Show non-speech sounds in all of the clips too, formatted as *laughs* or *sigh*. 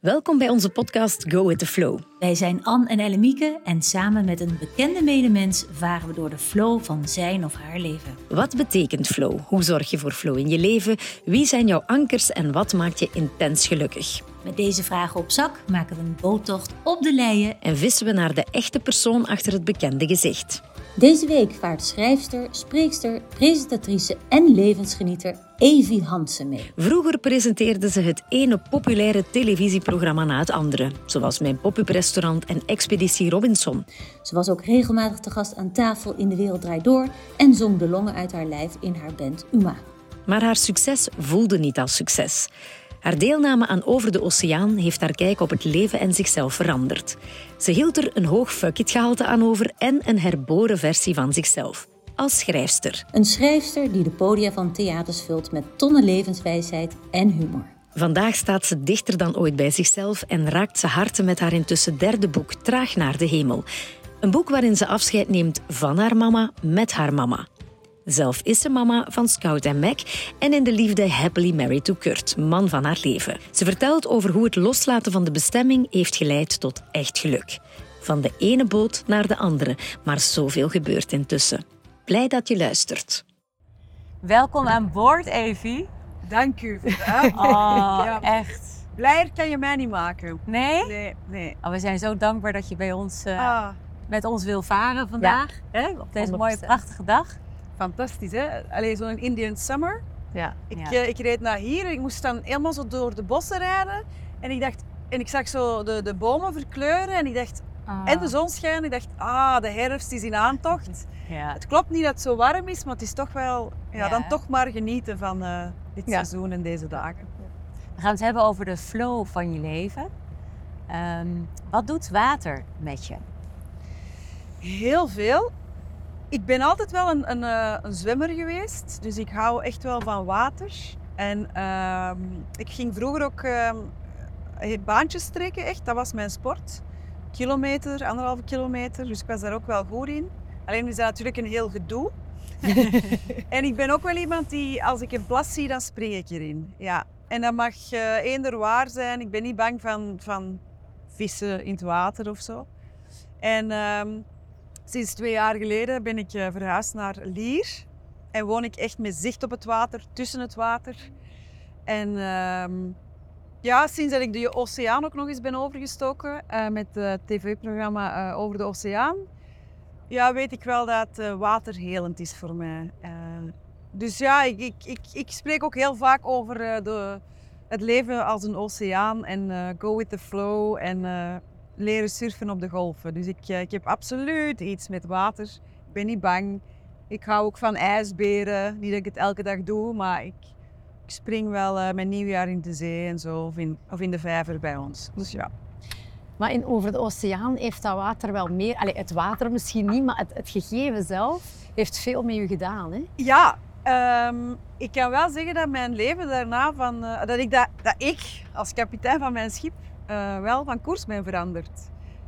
Welkom bij onze podcast Go with the Flow. Wij zijn Anne en Ellemieke en samen met een bekende medemens varen we door de flow van zijn of haar leven. Wat betekent flow? Hoe zorg je voor flow in je leven? Wie zijn jouw ankers en wat maakt je intens gelukkig? Met deze vragen op zak maken we een boottocht op de leien. En vissen we naar de echte persoon achter het bekende gezicht. Deze week vaart schrijfster, spreekster, presentatrice en levensgenieter Evie Hansen mee. Vroeger presenteerde ze het ene populaire televisieprogramma na het andere, zoals Mijn Pop-up Restaurant en Expeditie Robinson. Ze was ook regelmatig te gast aan tafel in De Wereld Draait Door en zong de longen uit haar lijf in haar band Uma. Maar haar succes voelde niet als succes. Haar deelname aan Over de Oceaan heeft haar kijk op het leven en zichzelf veranderd. Ze hield er een hoog fuck it gehalte aan over en een herboren versie van zichzelf. Als schrijfster. Een schrijfster die de podia van theaters vult met tonnen levenswijsheid en humor. Vandaag staat ze dichter dan ooit bij zichzelf en raakt ze harten met haar intussen derde boek Traag naar de hemel. Een boek waarin ze afscheid neemt van haar mama met haar mama. Zelf is ze mama van Scout en Mac en in de liefde happily married to Kurt, man van haar leven. Ze vertelt over hoe het loslaten van de bestemming heeft geleid tot echt geluk. Van de ene boot naar de andere, maar zoveel gebeurt intussen. Blij dat je luistert. Welkom aan boord, Evie. Dank u. *laughs* Oh, Ja. echt. Blijer kan je mij niet maken. Nee? Nee, nee. Oh, we zijn zo dankbaar dat je bij ons, eh, Ah, met ons wil varen vandaag. Hè? Op deze 100%. mooie, prachtige dag. Fantastisch hè. Alleen zo'n Indian summer. Ja. Ik, ja. eh, ik reed naar hier en ik moest dan helemaal zo door de bossen rijden. En ik dacht, en ik zag zo de, de bomen verkleuren en ik dacht, Ah, en de zon schijnen. Ik dacht, ah, de herfst is in aantocht. Ja. Het klopt niet dat het zo warm is, maar het is toch wel, ja, Ja. dan toch maar genieten van eh, dit seizoen en deze dagen. We gaan het hebben over de flow van je leven. Ehm, wat doet water met je? Heel veel. Ik ben altijd wel een, een, eh, een zwemmer geweest, dus ik hou echt wel van water. En ehm, ik ging vroeger ook ehm, eh, baantjes trekken, echt. Dat was mijn sport. Kilometer, anderhalve kilometer, dus ik was daar ook wel goed in. Alleen is dat natuurlijk een heel gedoe. *laughs* en ik ben ook wel iemand die, als ik een plas zie, dan spring ik erin. Ja. En dat mag eh, eender waar zijn. Ik ben niet bang van, van vissen in het water of zo. En ehm, Sinds twee jaar geleden ben ik eh, verhuisd naar Lier. En woon ik echt met zicht op het water, tussen het water. En ehm, ja, sinds dat ik de oceaan ook nog eens ben overgestoken eh, met het tv-programma eh, Over de Oceaan, ja, weet ik wel dat eh, water helend is voor mij. Dus ja, ik, ik, ik, ik spreek ook heel vaak over de, het leven als een oceaan en go with the flow en leren surfen op de golven. Dus ik, eh, ik heb absoluut iets met water. Ik ben niet bang. Ik hou ook van ijsberen. Niet dat ik het elke dag doe, maar ik, ik spring wel eh met nieuwjaar in de zee en zo. Of in, of in de vijver bij ons. Dus ja. Maar in, over de oceaan heeft dat water wel meer... Allee, het water misschien niet, maar het, het gegeven zelf heeft veel met u gedaan. Hè? Ja, ehm, ik kan wel zeggen dat mijn leven daarna van... eh, dat, ik, dat, dat ik als kapitein van mijn schip eh, wel van koers ben veranderd.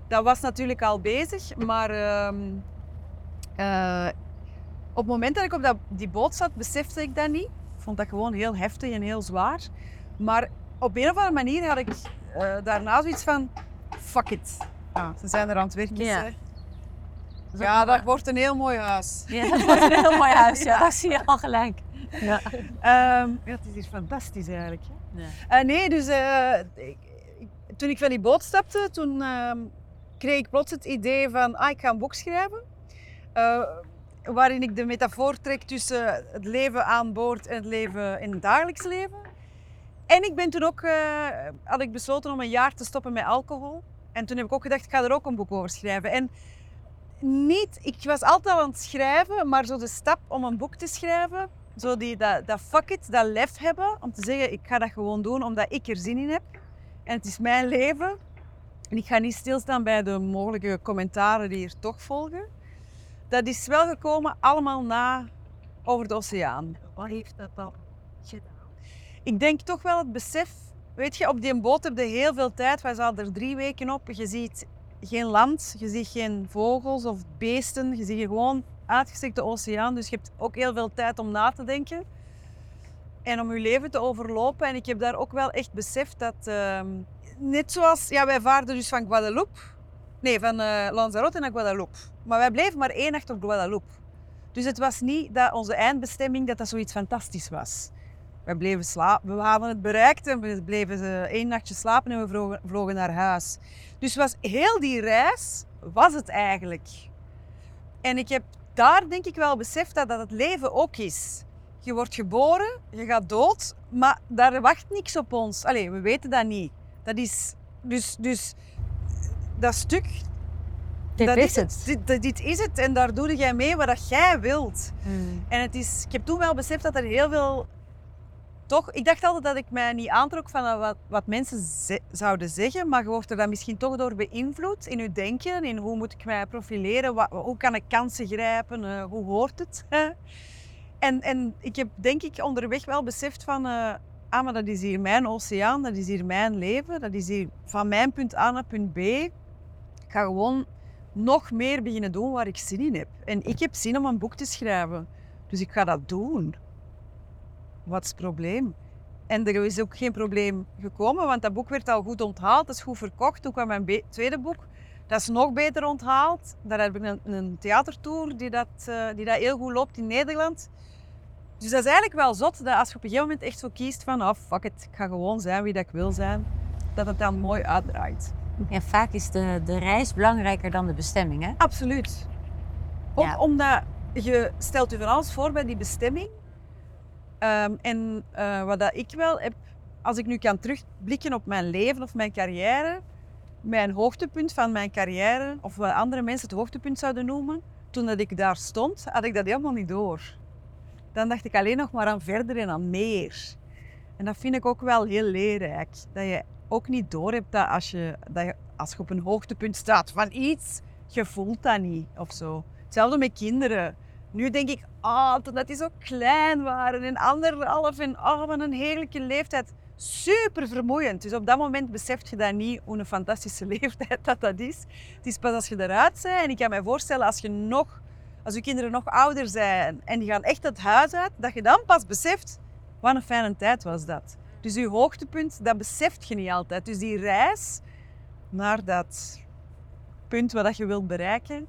Dat was natuurlijk al bezig, maar ehm, eh, op het moment dat ik op dat, die boot zat, besefte ik dat niet. Ik vond dat gewoon heel heftig en heel zwaar. Maar op een of andere manier had ik eh, daarna zoiets van... Fuck it. Ja, ze zijn er aan het werken. Ja. Ja, dat wordt een heel mooi huis. Ja, dat wordt een heel mooi huis. Ja, *laughs* dat zie je al gelijk. Ja. Ehm, ja, het is hier fantastisch eigenlijk. Ja. Nee, dus ik- toen ik van die boot stapte, toen ehm, kreeg ik plots het idee van, ah, ik ga een boek schrijven. eh, waarin ik de metafoor trek tussen het leven aan boord en het leven in het dagelijks leven. En ik ben toen ook, eh, had ik besloten om een jaar te stoppen met alcohol. En toen heb ik ook gedacht, ik ga er ook een boek over schrijven. En niet, ik was altijd al aan het schrijven, maar zo de stap om een boek te schrijven, zo die, dat, dat fuck it, dat lef hebben, om te zeggen, ik ga dat gewoon doen omdat ik er zin in heb. En het is mijn leven. En ik ga niet stilstaan bij de mogelijke commentaren die hier toch volgen. Dat is wel gekomen allemaal na over de oceaan. Wat heeft dat dan gedaan? Ik denk toch wel het besef. Weet je, op die boot heb je heel veel tijd. Wij zaten er drie weken op. Je ziet geen land, je ziet geen vogels of beesten. Je ziet gewoon uitgestrekte oceaan. Dus je hebt ook heel veel tijd om na te denken. En om je leven te overlopen. En ik heb daar ook wel echt beseft dat... ehm, net zoals, ja, wij vaarden dus van Guadeloupe. Nee, van eh, Lanzarote naar Guadeloupe. Maar wij bleven maar één nacht op Guadeloupe. Dus het was niet dat onze eindbestemming dat dat zoiets fantastisch was. We bleven slapen, we hadden het bereikt en we bleven eh, één nachtje slapen en we vlogen naar huis. Dus was heel die reis, was het eigenlijk. En ik heb daar denk ik wel beseft dat dat het leven ook is. Je wordt geboren, je gaat dood, maar daar wacht niks op ons. Allee, we weten dat niet. Dat is, dus, dus dat stuk, Dit dat is het. Dit, dit- dit is het en daar doe jij mee wat jij wilt. Mm. En het is, ik heb toen wel beseft dat er heel veel. Toch, ik dacht altijd dat ik mij niet aantrok van wat, wat mensen ze- zouden zeggen, maar je wordt er dan misschien toch door beïnvloed in je denken, in hoe moet ik mij profileren, wat, hoe kan ik kansen grijpen, eh, hoe hoort het. *laughs* en, en ik heb denk ik onderweg wel beseft van, eh, ah maar dat is hier mijn oceaan, dat is hier mijn leven, dat is hier van mijn punt A naar punt B. Ik ga gewoon nog meer beginnen doen waar ik zin in heb. En ik heb zin om een boek te schrijven. Dus ik ga dat doen. Wat is het probleem? En er is ook geen probleem gekomen, want dat boek werd al goed onthaald. Dat is goed verkocht. Toen kwam mijn tweede boek. Dat is nog beter onthaald. Daar heb ik een, een theatertour die dat, eh, die dat heel goed loopt in Nederland. Dus dat is eigenlijk wel zot dat als je op een gegeven moment echt zo kiest van oh, fuck it, ik ga gewoon zijn wie dat ik wil zijn, dat het dan mooi uitdraait. Ja, vaak is de, de reis belangrijker dan de bestemming, hè? Absoluut. Ook Ja. omdat je stelt je van alles voor bij die bestemming. Ehm, en eh, wat dat ik wel heb, als ik nu kan terugblikken op mijn leven of mijn carrière, mijn hoogtepunt van mijn carrière, of wat andere mensen het hoogtepunt zouden noemen, toen dat ik daar stond, had ik dat helemaal niet door. Dan dacht ik alleen nog maar aan verder en aan meer. En dat vind ik ook wel heel leerrijk. Dat je ook niet door hebt dat als je, dat je als je op een hoogtepunt staat van iets, je voelt dat niet of zo. Hetzelfde met kinderen. Nu denk ik, ah, toen dat die zo klein waren en anderhalf en oh, wat een heerlijke leeftijd. Super vermoeiend. Dus op dat moment beseft je dat niet, hoe een fantastische *laughs* leeftijd dat dat is. Het is pas als je eruit bent. En ik kan me voorstellen, als je nog, als je kinderen nog ouder zijn en die gaan echt het huis uit, dat je dan pas beseft, wat een fijne tijd was dat. Dus je hoogtepunt, dat beseft je niet altijd. Dus die reis naar dat punt wat je wilt bereiken,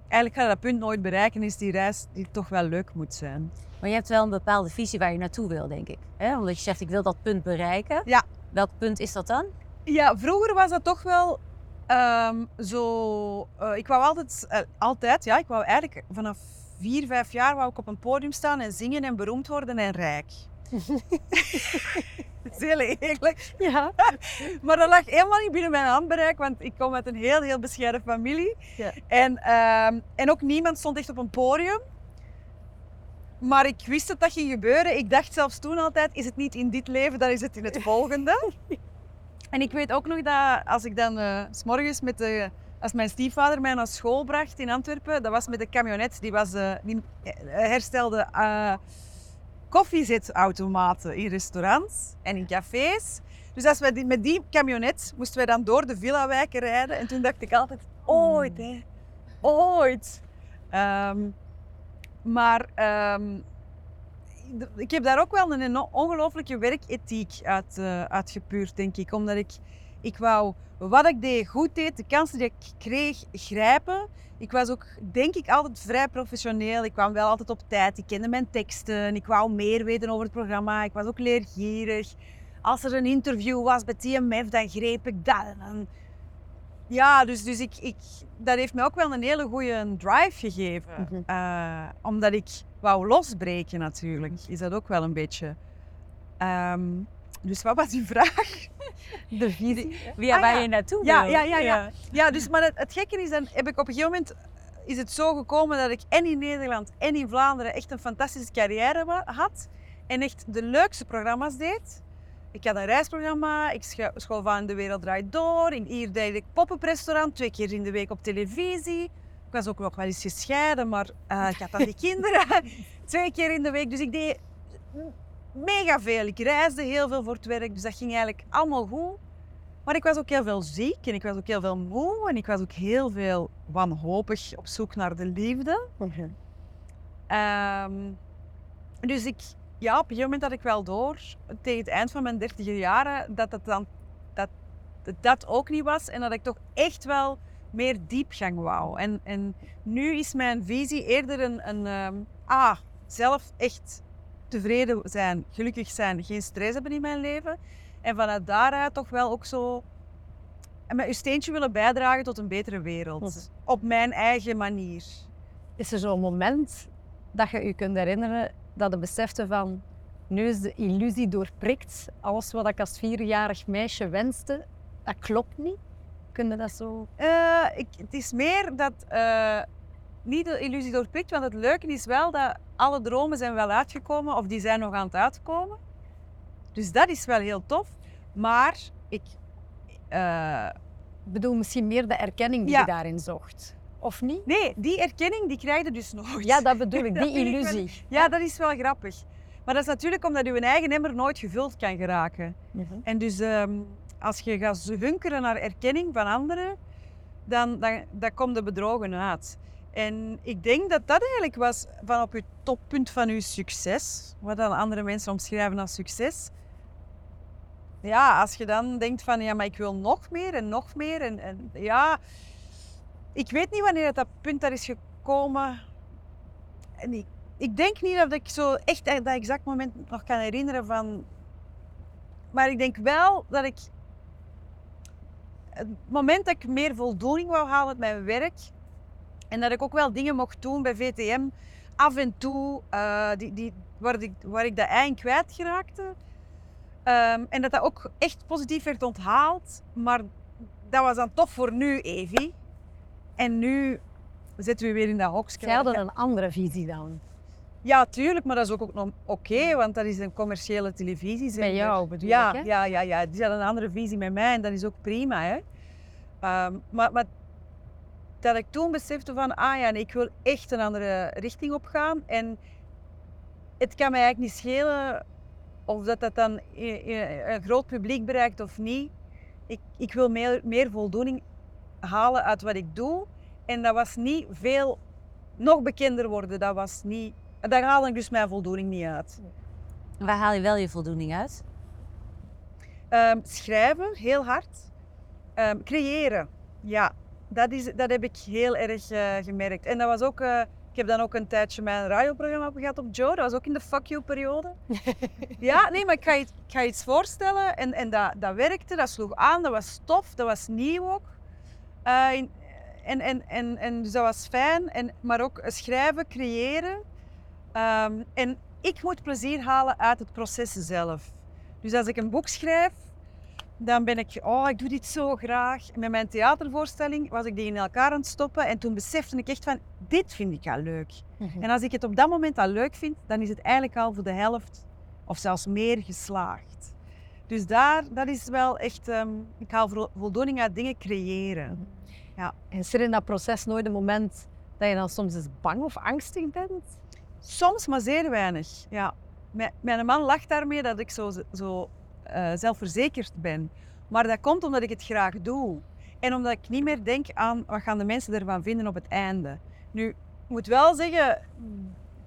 eigenlijk ga je dat punt nooit bereiken, is die reis die toch wel leuk moet zijn. Maar je hebt wel een bepaalde visie waar je naartoe wil, denk ik. Hè? Omdat je zegt, ik wil dat punt bereiken. Ja. Welk punt is dat dan? Ja, vroeger was dat toch wel ehm, zo. eh, ik wou altijd, eh, altijd, ja, ik wou eigenlijk vanaf vier, vijf jaar wou ik op een podium staan en zingen en beroemd worden en rijk. *laughs* dat is heel eerlijk. Ja. *laughs* Maar dat lag helemaal niet binnen mijn handbereik, want ik kom uit een heel, heel bescheiden familie. Ja. En, ehm, en ook niemand stond echt op een podium. Maar ik wist dat dat ging gebeuren. Ik dacht zelfs toen altijd, is het niet in dit leven, dan is het in het volgende. *laughs* en ik weet ook nog dat als ik dan s morgens met de... Als mijn stiefvader mij naar school bracht in Antwerpen, dat was met de camionet. Die, was, eh, die eh, herstelde eh, koffiezetautomaten in restaurants en in cafés. Dus als wij die, met die camionet moesten wij dan door de villa-wijken rijden. En toen dacht ik altijd, ooit hè, ooit. Ehm, maar ehm, ik heb daar ook wel een ongelooflijke werkethiek uit, eh uitgepuurd, denk ik. Omdat ik, ik wou wat ik deed goed deed, de kansen die ik kreeg grijpen. Ik was ook, denk ik, altijd vrij professioneel. Ik kwam wel altijd op tijd. Ik kende mijn teksten. Ik wou meer weten over het programma. Ik was ook leergierig. Als er een interview was bij TMF, dan greep ik dat. En. Ja, dus, dus ik, ik, dat heeft me ook wel een hele goede drive gegeven. Mhm. Eh, omdat ik wou losbreken natuurlijk. Is dat ook wel een beetje... Ehm, dus wat was die vraag? *laughs* De visie. Ja, Ah, waar ja. je naartoe Ja, wil. ja, ja, ja. Ja, dus, maar het, het gekke is, dan heb ik op een gegeven moment is het zo gekomen dat ik en in Nederland en in Vlaanderen echt een fantastische carrière had. En echt de leukste programma's deed. Ik had een reisprogramma, ik scho- school van De Wereld Draait Door. In, hier deed ik pop-up restaurant, twee keer in de week op televisie. Ik was ook nog wel eens gescheiden, maar eh, ik had dan die kinderen. *laughs* twee keer in de week, dus ik deed mega veel. Ik reisde heel veel voor het werk, dus dat ging eigenlijk allemaal goed. Maar ik was ook heel veel ziek en ik was ook heel veel moe en ik was ook heel veel wanhopig op zoek naar de liefde. Ehm, dus ik, ja, op een gegeven moment had ik wel door, tegen het eind van mijn dertiger jaren, dat, het dan, dat dat ook niet was en dat ik toch echt wel meer diepgang wou. En, en nu is mijn visie eerder een, een ah, zelf echt tevreden zijn, gelukkig zijn, geen stress hebben in mijn leven. En vanuit daaruit toch wel ook zo en met uw steentje willen bijdragen tot een betere wereld. Op mijn eigen manier. Is er zo'n moment dat je je kunt herinneren dat je besefte van nu is de illusie doorprikt. Alles wat ik als vierjarig meisje wenste, dat klopt niet. Kun je dat zo... Eh, ik, het is meer dat eh, niet de illusie doorprikt, want het leuke is wel dat alle dromen zijn wel uitgekomen of die zijn nog aan het uitkomen. Dus dat is wel heel tof. Maar ik, eh, bedoel, misschien meer de erkenning die Ja. je daarin zocht. Of niet? nee, die erkenning die krijg je dus nooit. Ja, dat bedoel ik, *laughs* die vind ik wel- illusie. Ja, dat is wel grappig. Maar dat is natuurlijk omdat je eigen emmer nooit gevuld kan geraken. Mhm. En dus ehm, als je gaat hunkeren naar erkenning van anderen, dan, dan, dan komt de bedrogen uit. En ik denk dat dat eigenlijk was van op je toppunt van je succes, wat dan andere mensen omschrijven als succes. Ja, als je dan denkt van ja, maar ik wil nog meer en nog meer. En, en ja, ik weet niet wanneer dat, punt daar is gekomen. En ik, ik denk niet dat ik zo echt dat exact moment nog kan herinneren van maar ik denk wel dat ik. Het moment dat ik meer voldoening wou halen met mijn werk. En dat ik ook wel dingen mocht doen bij VTM. Af en toe. eh, die, die, waar, ik, waar ik dat eind kwijt geraakte. Ehm, en dat dat ook echt positief werd onthaald. Maar dat was dan toch voor nu, Evie. En nu zitten we weer in dat hokje. Zij hadden een andere visie dan. Ja, tuurlijk, maar dat is ook, ook nog oké, want dat is een commerciële televisie. Bij jou bedoel ja, ik, hè? Ja, ja, ja, die hadden een andere visie met mij en dat is ook prima. Hè? Ehm, maar, maar dat ik toen besefte van, ah ja, nee, ik wil echt een andere richting op gaan. En het kan mij eigenlijk niet schelen of dat dat dan een groot publiek bereikt of niet. Ik, ik wil meer, meer voldoening halen uit wat ik doe. En dat was niet veel nog bekender worden. Dat was niet... Daar haalde ik dus mijn voldoening niet uit. Waar haal je wel je voldoening uit? Ehm, schrijven, heel hard. Ehm, creëren, ja. Dat, is, dat heb ik heel erg eh, gemerkt. En dat was ook... eh, ik heb dan ook een tijdje mijn radioprogramma gehad op Joe. Dat was ook in de fuck you periode. *laughs* ja, nee, maar ik ga je, ik ga je iets voorstellen. En, en dat, dat werkte, dat sloeg aan, dat was tof, dat was nieuw ook. Eh, en, en, en, en dus dat was fijn. En, maar ook schrijven, creëren. Ehm, en ik moet plezier halen uit het proces zelf. Dus als ik een boek schrijf, dan ben ik, oh, ik doe dit zo graag. Met mijn theatervoorstelling was ik die in elkaar aan het stoppen. En toen besefte ik echt van, dit vind ik al leuk. En als ik het op dat moment al leuk vind, dan is het eigenlijk al voor de helft of zelfs meer geslaagd. Dus daar, dat is wel echt, ehm, ik haal vo- voldoening uit dingen creëren. En is er in dat proces nooit een moment dat je dan soms eens bang of angstig bent? Soms, maar zeer weinig. Ja. Mijn, man lacht daarmee dat ik zo, zo eh, zelfverzekerd ben. Maar dat komt omdat ik het graag doe. En omdat ik niet meer denk aan wat gaan de mensen ervan vinden op het einde. Nu, ik moet wel zeggen,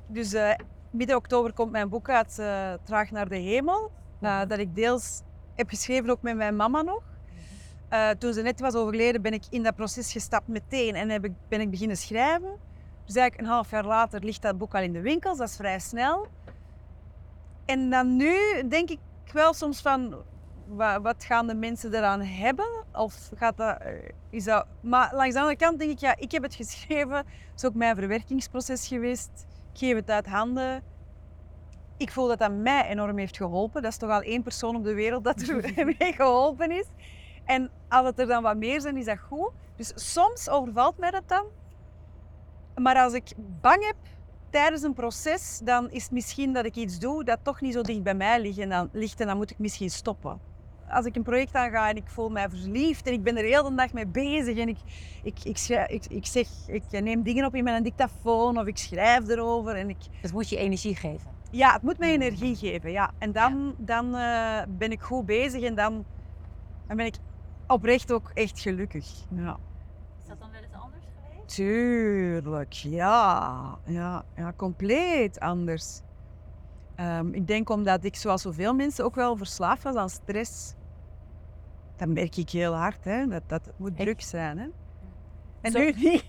dus eh, midden oktober komt mijn boek uit, eh, Traag naar de Hemel. eh, dat ik deels heb geschreven ook met mijn mama nog. Eh, toen ze net was overleden, ben ik in dat proces gestapt meteen en heb ik, ben ik beginnen schrijven. Dus eigenlijk een half jaar later ligt dat boek al in de winkels, dat is vrij snel. En dan nu denk ik wel soms van, wa- wat gaan de mensen eraan hebben? Of gaat dat, eh, is dat... Maar langs de andere kant denk ik, ja, ik heb het geschreven. Het is ook mijn verwerkingsproces geweest. Ik geef het uit handen. Ik voel dat dat mij enorm heeft geholpen. Dat is toch al één persoon op de wereld dat er *laughs* mee geholpen is. En als het er dan wat meer zijn, is dat goed. Dus soms overvalt mij dat dan. Maar als ik bang heb tijdens een proces, dan is het misschien dat ik iets doe dat toch niet zo dicht bij mij ligt en dan, ligt en dan moet ik misschien stoppen. Als ik een project aanga en ik voel mij verliefd en ik ben er heel de dag mee bezig en ik, ik, ik, schrijf, ik, ik, zeg, ik neem dingen op in mijn dictafoon of ik schrijf erover en ik, Dat moet je energie geven. ja, het moet mij energie geven, ja. En dan, dan eh, ben ik goed bezig en dan, dan ben ik oprecht ook echt gelukkig. Ja. Is dat dan wel eens anders geweest? Tuurlijk, ja. Ja, ja compleet anders. Ehm, ik denk omdat ik, zoals zoveel mensen, ook wel verslaafd was aan stress. dat merk ik heel hard, hè. Dat, dat het moet Echt? druk zijn. Hè. En Zo- nu *laughs* niet.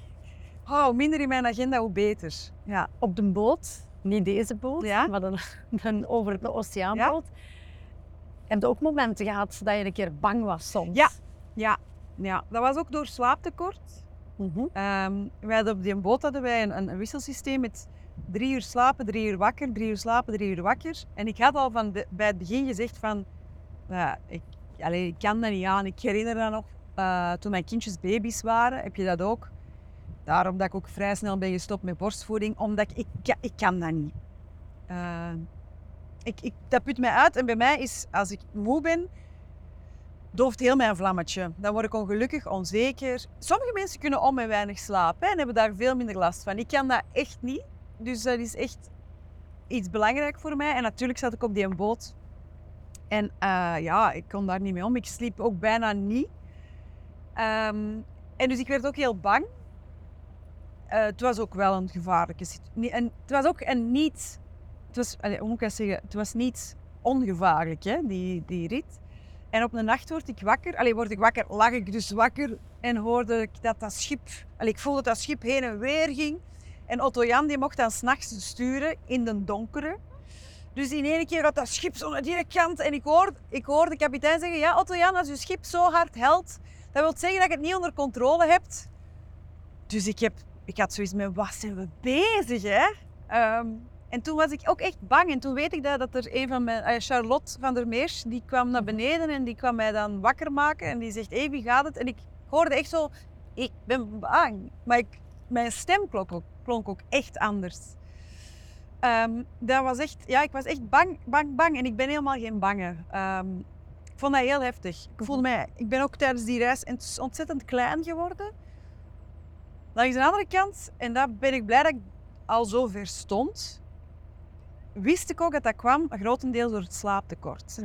Oh, hoe minder in mijn agenda, hoe beter. Ja. Op de boot, niet deze boot, Ja? maar dan *laughs* over de oceaanboot. Heb je ook momenten gehad dat je een keer bang was soms? Ja. Ja. ja, dat was ook door slaaptekort. Mhm. Ehm, wij hadden op die boot hadden wij een, een, wisselsysteem met drie uur slapen, drie uur wakker, drie uur slapen, drie uur wakker. En ik had al van bij het begin gezegd van, ik, kan dat niet aan. Ik herinner dat nog, eh, toen mijn kindjes baby's waren, heb je dat ook. Daarom dat ik ook vrij snel ben gestopt met borstvoeding, omdat ik, ik, ik kan dat niet. Eh, ik, ik, dat put mij uit en bij mij is, als ik moe ben, dooft heel mijn vlammetje. Dan word ik ongelukkig, onzeker. Sommige mensen kunnen om en weinig slapen en hebben daar veel minder last van. Ik kan dat echt niet. Dus dat is echt iets belangrijk voor mij. En natuurlijk zat ik op die boot. En eh, ja, ik kon daar niet mee om. Ik sliep ook bijna niet. Ehm, en dus ik werd ook heel bang. Eh, het was ook wel een gevaarlijke situatie. En het was ook een niet... Het was, hoe moet ik zeggen? Het was niet ongevaarlijk, hè, die, die rit. En op een nacht word ik wakker. Allee, word ik wakker, lag ik dus wakker en hoorde ik dat dat schip... Allee, ik voelde dat dat schip heen en weer ging. En Otto Jan die mocht dan s'nachts sturen in de donkere. Dus in één keer had dat schip zo naar die kant. En ik hoorde, ik hoorde de kapitein zeggen... Ja, Otto Jan, als je schip zo hard helt... Dat wil zeggen dat je het niet onder controle hebt. Dus ik, heb, ik had zoiets met... Wat zijn we bezig, hè? Ehm, en toen was ik ook echt bang. En toen weet ik dat, dat er een van mijn... eh, Charlotte van der Meers, die kwam naar beneden en die kwam mij dan wakker maken. En die zegt, hé, wie gaat het? En ik hoorde echt zo... Ik ben bang. Maar ik, mijn stem klonk ook, klonk ook echt anders. Ehm, dat was echt... Ja, ik was echt bang, bang, bang. En ik ben helemaal geen bange. Ehm, ik vond dat heel heftig. Ik voelde mij... Ik ben ook tijdens die reis ont- ontzettend klein geworden. Langs de andere kant, en daar ben ik blij dat ik al zo ver stond, wist ik ook dat dat kwam grotendeels door het slaaptekort.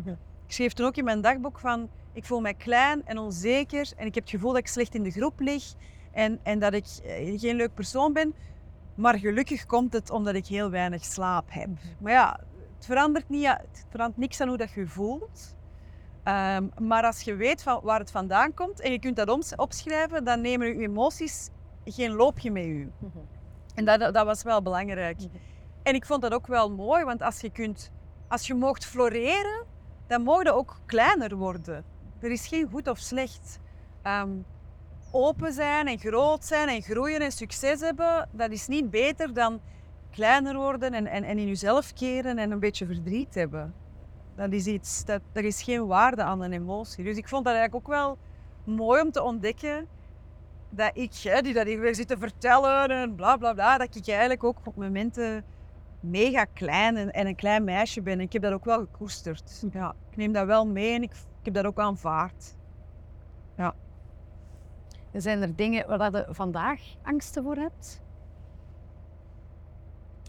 Ik schreef toen ook in mijn dagboek van, ik voel mij klein en onzeker en ik heb het gevoel dat ik slecht in de groep lig en, en dat ik eh, geen leuk persoon ben. Maar gelukkig komt het omdat ik heel weinig slaap heb. Maar ja, het verandert, niet, het verandert niks aan hoe dat je voelt. Ehm, maar als je weet van waar het vandaan komt en je kunt dat opschrijven, dan nemen je emoties geen loopje met je. En dat, dat was wel belangrijk. En ik vond dat ook wel mooi, want als je, kunt, als je moogt floreren, dan mogen je ook kleiner worden. Er is geen goed of slecht. Ehm, open zijn en groot zijn en groeien en succes hebben, dat is niet beter dan kleiner worden en, en, en in jezelf keren en een beetje verdriet hebben. Dat is iets, dat, er is geen waarde aan een emotie. Dus ik vond dat eigenlijk ook wel mooi om te ontdekken dat ik, die dat hier weer zit te vertellen en bla bla bla, dat ik eigenlijk ook op momenten mega klein en, en een klein meisje ben. En ik heb dat ook wel gekoesterd. Ja, ik neem dat wel mee en ik, ik heb dat ook aanvaard. Zijn er dingen waar je vandaag angsten voor hebt?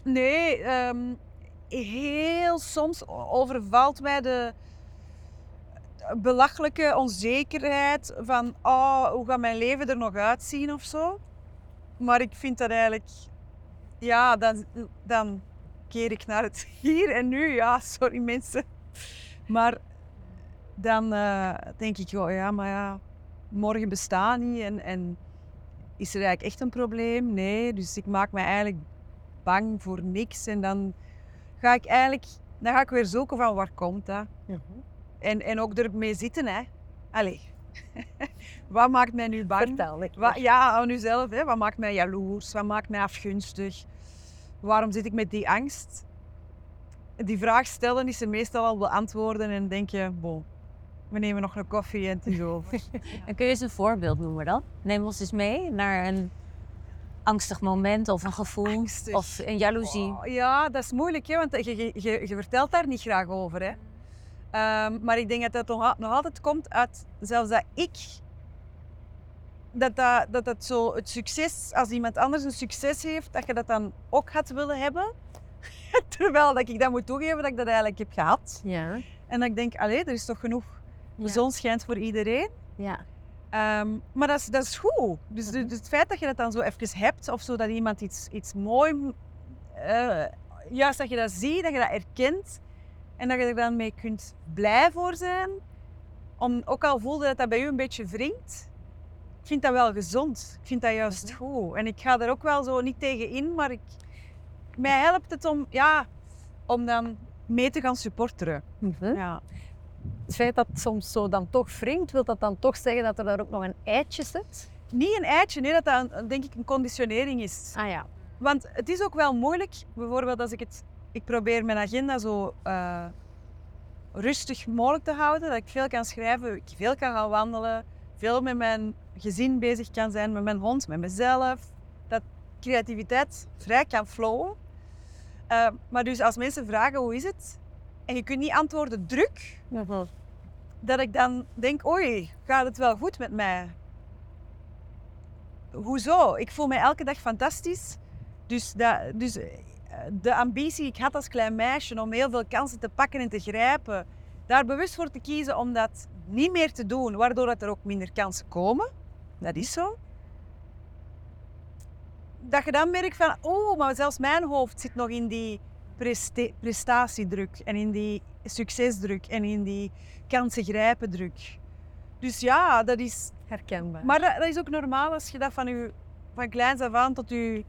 Nee, ehm, heel soms overvalt mij de belachelijke onzekerheid van oh, hoe gaat mijn leven er nog uitzien of zo. Maar ik vind dat eigenlijk, ja, dan, dan keer ik naar het *laughs* hier en nu. Ja, sorry mensen. Maar dan eh, denk ik, oh ja, maar ja, morgen bestaat niet en, en is er eigenlijk echt een probleem? Nee, dus ik maak me eigenlijk bang voor niks. En dan ga ik eigenlijk dan ga ik weer zoeken van waar komt dat. En, en ook ermee zitten, hè. Allee. *laughs* wat maakt mij nu bang? Vertel ik. Wat, ja, aan uzelf. Hè. Wat maakt mij jaloers? Wat maakt mij afgunstig? Waarom zit ik met die angst? Die vraag stellen is er meestal al beantwoorden en denk je, bon, we nemen nog een koffie en het is over. *laughs* En kun je eens een voorbeeld noemen dan? Neem ons eens mee naar een angstig moment of een gevoel Angstig. of een jaloezie. Oh, ja, dat is moeilijk, hè, want je, je, je, je vertelt daar niet graag over. Hè. Ehm, maar ik denk dat dat nog altijd komt uit zelfs dat ik. Dat dat, dat dat zo het succes, als iemand anders een succes heeft, dat je dat dan ook had willen hebben. *laughs* Terwijl dat ik dat moet toegeven dat ik dat eigenlijk heb gehad. Ja. En dat ik denk, allee, er is toch genoeg. De Ja. zon schijnt voor iedereen. Ja. Ehm, maar dat is, dat is goed. Dus, dus het feit dat je dat dan zo even hebt, of zo dat iemand iets, iets mooi, eh, juist dat je dat ziet, dat je dat erkent en dat je er dan mee kunt blij voor zijn, Om, ook al voelde dat dat bij u een beetje wringt, ik vind dat wel gezond. Ik vind dat juist goed. En ik ga er ook wel zo niet tegen in, maar ik, mij helpt het om, ja, om dan mee te gaan supporteren. Ja. Het feit dat het soms zo dan toch wringt, wil dat dan toch zeggen dat er daar ook nog een eitje zit? Niet een eitje, nee, dat dat een- denk ik een conditionering is. Ah ja. Want het is ook wel moeilijk, bijvoorbeeld als ik het... Ik probeer mijn agenda zo eh, rustig mogelijk te houden, dat ik veel kan schrijven, ik veel kan gaan wandelen, veel met mijn gezin bezig kan zijn, met mijn hond, met mezelf. Dat creativiteit vrij kan flowen. Eh, maar dus als mensen vragen hoe is het, en je kunt niet antwoorden druk, dat ik dan denk, oei, gaat het wel goed met mij? Hoezo? Ik voel mij elke dag fantastisch. Dus, dat, dus eh, de ambitie die ik had als klein meisje om heel veel kansen te pakken en te grijpen, daar bewust voor te kiezen om dat niet meer te doen, waardoor dat er ook minder kansen komen, dat is zo. Dat je dan merkt van, oh, maar zelfs mijn hoofd zit nog in die prestatiedruk en in die succesdruk en in die kansen grijpen druk. Dus ja, dat is Herkenbaar. maar dat, dat is ook normaal als je dat van, je, van kleins af aan tot je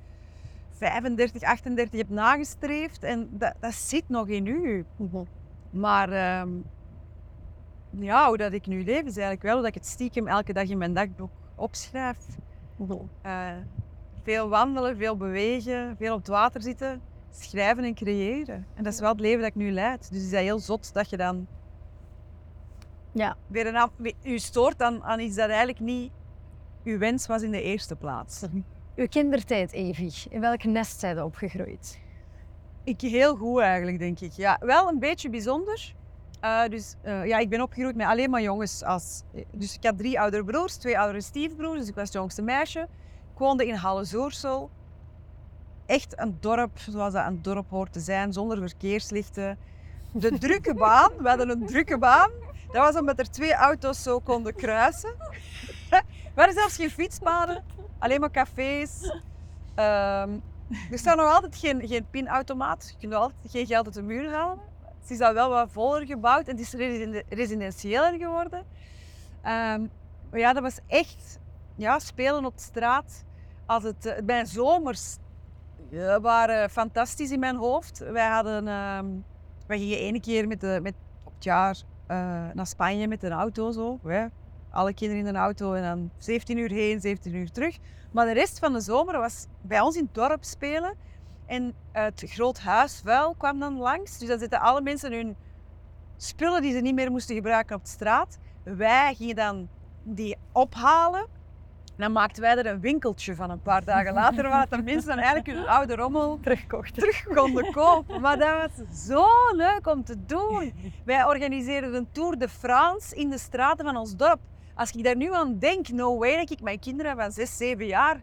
35, 38 hebt nagestreefd. En dat, dat zit nog in u. Mhm. Maar ehm, ja, hoe dat ik nu leef is eigenlijk wel dat ik het stiekem elke dag in mijn dagboek opschrijf. Eh, veel wandelen, veel bewegen, veel op het water zitten. Schrijven en creëren. En dat is wel het leven dat ik nu leid. Dus is dat heel zot dat je dan Ja. weer een, af- u stoort aan, aan iets dat eigenlijk niet uw wens was in de eerste plaats. Uw kindertijd, Evie. In welk nest zijn opgegroeid? Ik heel goed eigenlijk, denk ik. Ja, wel een beetje bijzonder. Eh, dus eh, ja, ik ben opgegroeid met alleen maar jongens. Als, dus ik had drie oudere broers, twee oudere stiefbroers. Dus ik was het jongste meisje. Ik woonde in Halle-Zoorsel. Echt een dorp, zoals dat een dorp hoort te zijn, zonder verkeerslichten. De *laughs* drukke baan, we hadden een drukke baan. Dat was omdat er twee auto's zo konden kruisen. *laughs* We hadden zelfs geen fietspaden, alleen maar cafés. Ehm, er staat nog altijd geen, geen pinautomaat. Je kunt nog altijd geen geld uit de muur halen. Het is al wel wat voller gebouwd en het is residen- residentiëler geworden. Ehm, maar ja, dat was echt ja, spelen op straat. Als het, eh, mijn zomers ja, waren fantastisch in mijn hoofd. Wij, hadden, ehm, wij gingen ene keer met de, met, op het jaar eh, naar Spanje met een auto. Zo. Wij, alle kinderen in een auto en dan 17 uur heen, 17 uur terug. Maar de rest van de zomer was bij ons in het dorp spelen. En het groot huis vuil kwam dan langs. Dus dan zitten alle mensen hun spullen die ze niet meer moesten gebruiken op de straat. Wij gingen dan die ophalen. En dan maakten wij er een winkeltje van een paar dagen *laughs* later, waar de mensen dan eigenlijk hun oude rommel Terugkocht. terug konden kopen. Maar dat was zo leuk om te doen. Wij organiseerden een Tour de France in de straten van ons dorp. Als ik daar nu aan denk, no way dat ik mijn kinderen van 6, 7 jaar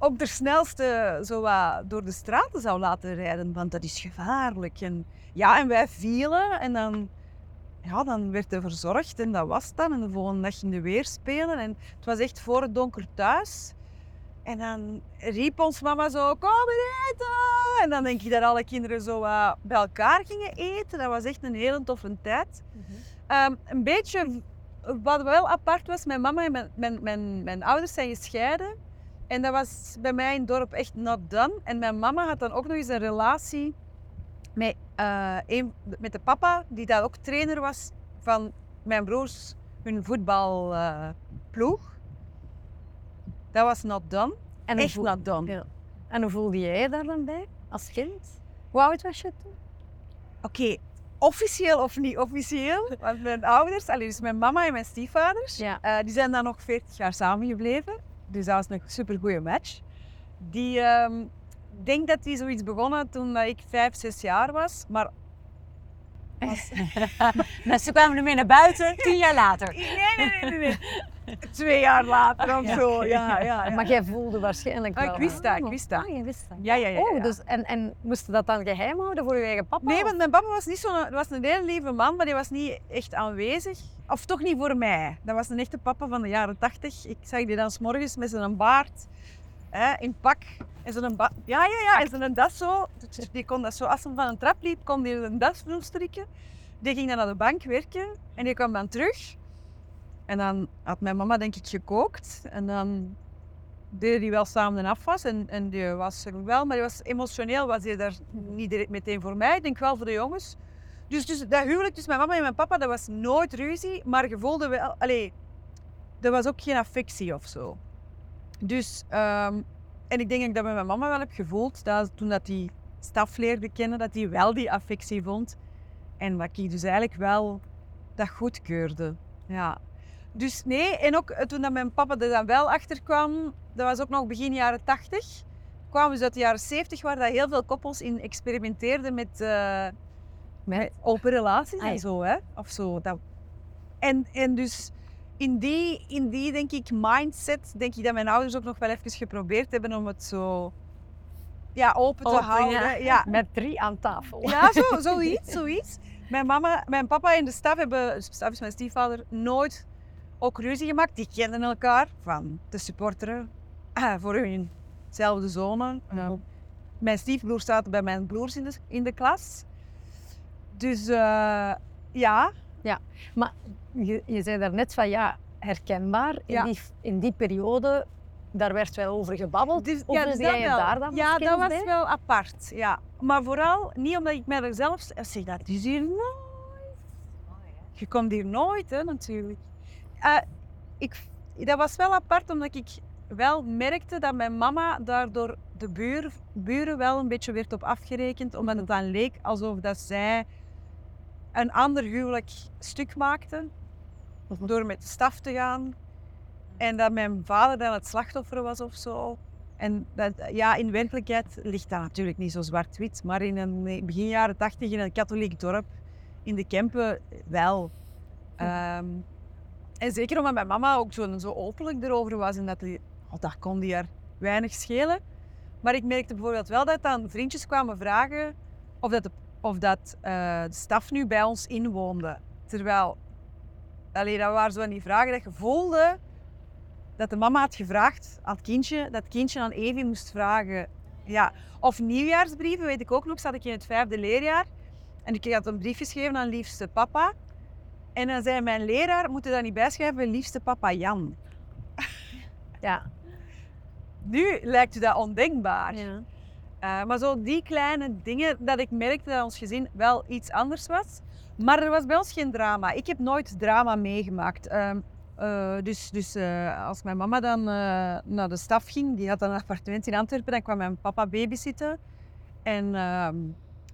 op de snelste zo wat door de straten zou laten rijden, want dat is gevaarlijk. En, ja, en wij vielen en dan, ja, dan werd er verzorgd en dat was het dan. En de volgende dag gingen we weer spelen en het was echt voor het donker thuis. En dan riep ons mama zo, kom eten! En dan denk ik dat alle kinderen zo wat bij elkaar gingen eten. Dat was echt een hele toffe tijd. Ehm, een beetje, wat wel apart was, mijn mama en mijn, mijn, mijn, mijn ouders zijn gescheiden. En dat was bij mij in het dorp echt not done. En mijn mama had dan ook nog eens een relatie met, eh, een, met de papa, die daar ook trainer was van mijn broers, hun voetbalploeg. dat was not done. En hoe Echt voel- not done. Ja. En hoe voelde jij je daar dan bij als kind? Hoe oud was je toen? Oké, officieel of niet officieel. Want mijn ouders, allee, dus mijn mama en mijn stiefvaders, Ja. eh, die zijn dan nog 40 jaar samengebleven. Dus dat was een super goede match. Die, ehm, ik denk dat die zoiets begonnen toen dat ik 5, 6 jaar was. Maar was, *laughs* Mensen kwamen ermee naar buiten, tien jaar later. nee, nee, nee, nee, nee. *laughs* *laughs* Twee jaar later of zo. Ja, ja, ja. *laughs* Maar jij voelde waarschijnlijk Ah, wel. ik wist dat, ik wist dat. Ah, je wist dat. Ja, ja, ja. Oh, dus, en, en moest je dat dan geheim houden voor je eigen papa? Nee, want mijn papa was niet zo'n, was een heel lieve man, maar die was niet echt aanwezig. Of toch niet voor mij. Dat was een echte papa van de jaren tachtig. Ik zag die dan 's morgens met zijn baard, hè, in pak. En zo'n ba- ja, ja, ja, en zijn das zo. Die kon dat zo, als hij van een trap liep, kon hij een das strikken. Die ging dan naar de bank werken en die kwam dan terug. En dan had mijn mama denk ik gekookt. En dan deden die wel samen een afwas. En, en die was er wel, maar die was emotioneel was hij daar niet meteen voor mij. Ik denk wel voor de jongens. Dus, dus dat huwelijk tussen mijn mama en mijn papa, dat was nooit ruzie. Maar je voelde wel... Allee, er was ook geen affectie of zo. Dus... ehm, en ik denk dat ik dat met mijn mama wel heb gevoeld. Dat toen dat die staf leerde kennen, dat hij wel die affectie vond. En dat ik dus eigenlijk wel dat goedkeurde. Ja. Dus nee, en ook eh, toen dat mijn papa er dan wel achter kwam, dat was ook nog begin jaren 80, kwamen ze uit de jaren 70, waar dat heel veel koppels in experimenteerden met, eh, met open relaties en zo. Hè? Of zo. Dat... En, en dus in die, in die, denk ik, mindset, denk ik dat mijn ouders ook nog wel even geprobeerd hebben om het zo ja, open te Open, houden. ja. Ja, Met drie aan tafel. ja, zo, zoiets, zoiets. Mijn mama, mijn papa en de staf hebben, staf is mijn stiefvader, nooit ook ruzie gemaakt. Die kenden elkaar van te supporteren ah, voor hunzelfde zonen. Ja. Mijn stiefbroer staat bij mijn broers in de, in de klas. Dus eh, ja, Maar je, je zei daarnet van ja, herkenbaar. In, Ja. die, in die periode, daar werd wel over gebabbeld. Dus, ja, jij wel. daar dan Ja, dat was bij? wel apart. Ja. Maar vooral niet omdat ik mij er zelf zeg, dat is hier nooit. Je komt hier nooit, hè, natuurlijk. Eh, ik, dat was wel apart omdat ik wel merkte dat mijn mama daardoor de buur, buren wel een beetje werd op afgerekend. Omdat het dan leek alsof dat zij een ander huwelijk stuk maakte. Door met de staf te gaan. En dat mijn vader dan het slachtoffer was of zo. En dat, ja, in werkelijkheid ligt dat natuurlijk niet zo zwart-wit. Maar in een begin jaren tachtig in een katholiek dorp in de Kempen wel. Ehm, en zeker omdat mijn mama ook zo, zo openlijk erover was. En dat, die, oh, dat kon die haar weinig schelen. Maar ik merkte bijvoorbeeld wel dat dan vriendjes kwamen vragen of dat de, of dat, eh, de staf nu bij ons inwoonde. Terwijl, allee, dat waren zo van die vragen dat je voelde dat de mama had gevraagd aan het kindje, dat het kindje aan Evie moest vragen. Ja. Of nieuwjaarsbrieven, weet ik ook nog, zat ik in het vijfde leerjaar. En ik had een brief geschreven aan liefste papa. En dan zei mijn leraar, moet je daar niet bijschrijven, liefste papa Jan. *laughs* Ja. Nu lijkt u dat ondenkbaar. ja. Eh, maar zo die kleine dingen, dat ik merkte dat ons gezin wel iets anders was. Maar er was bij ons geen drama. Ik heb nooit drama meegemaakt. Ehm, eh, dus dus eh, als mijn mama dan naar de staf ging, die had een appartement in Antwerpen, dan kwam mijn papa babysitten. En ehm,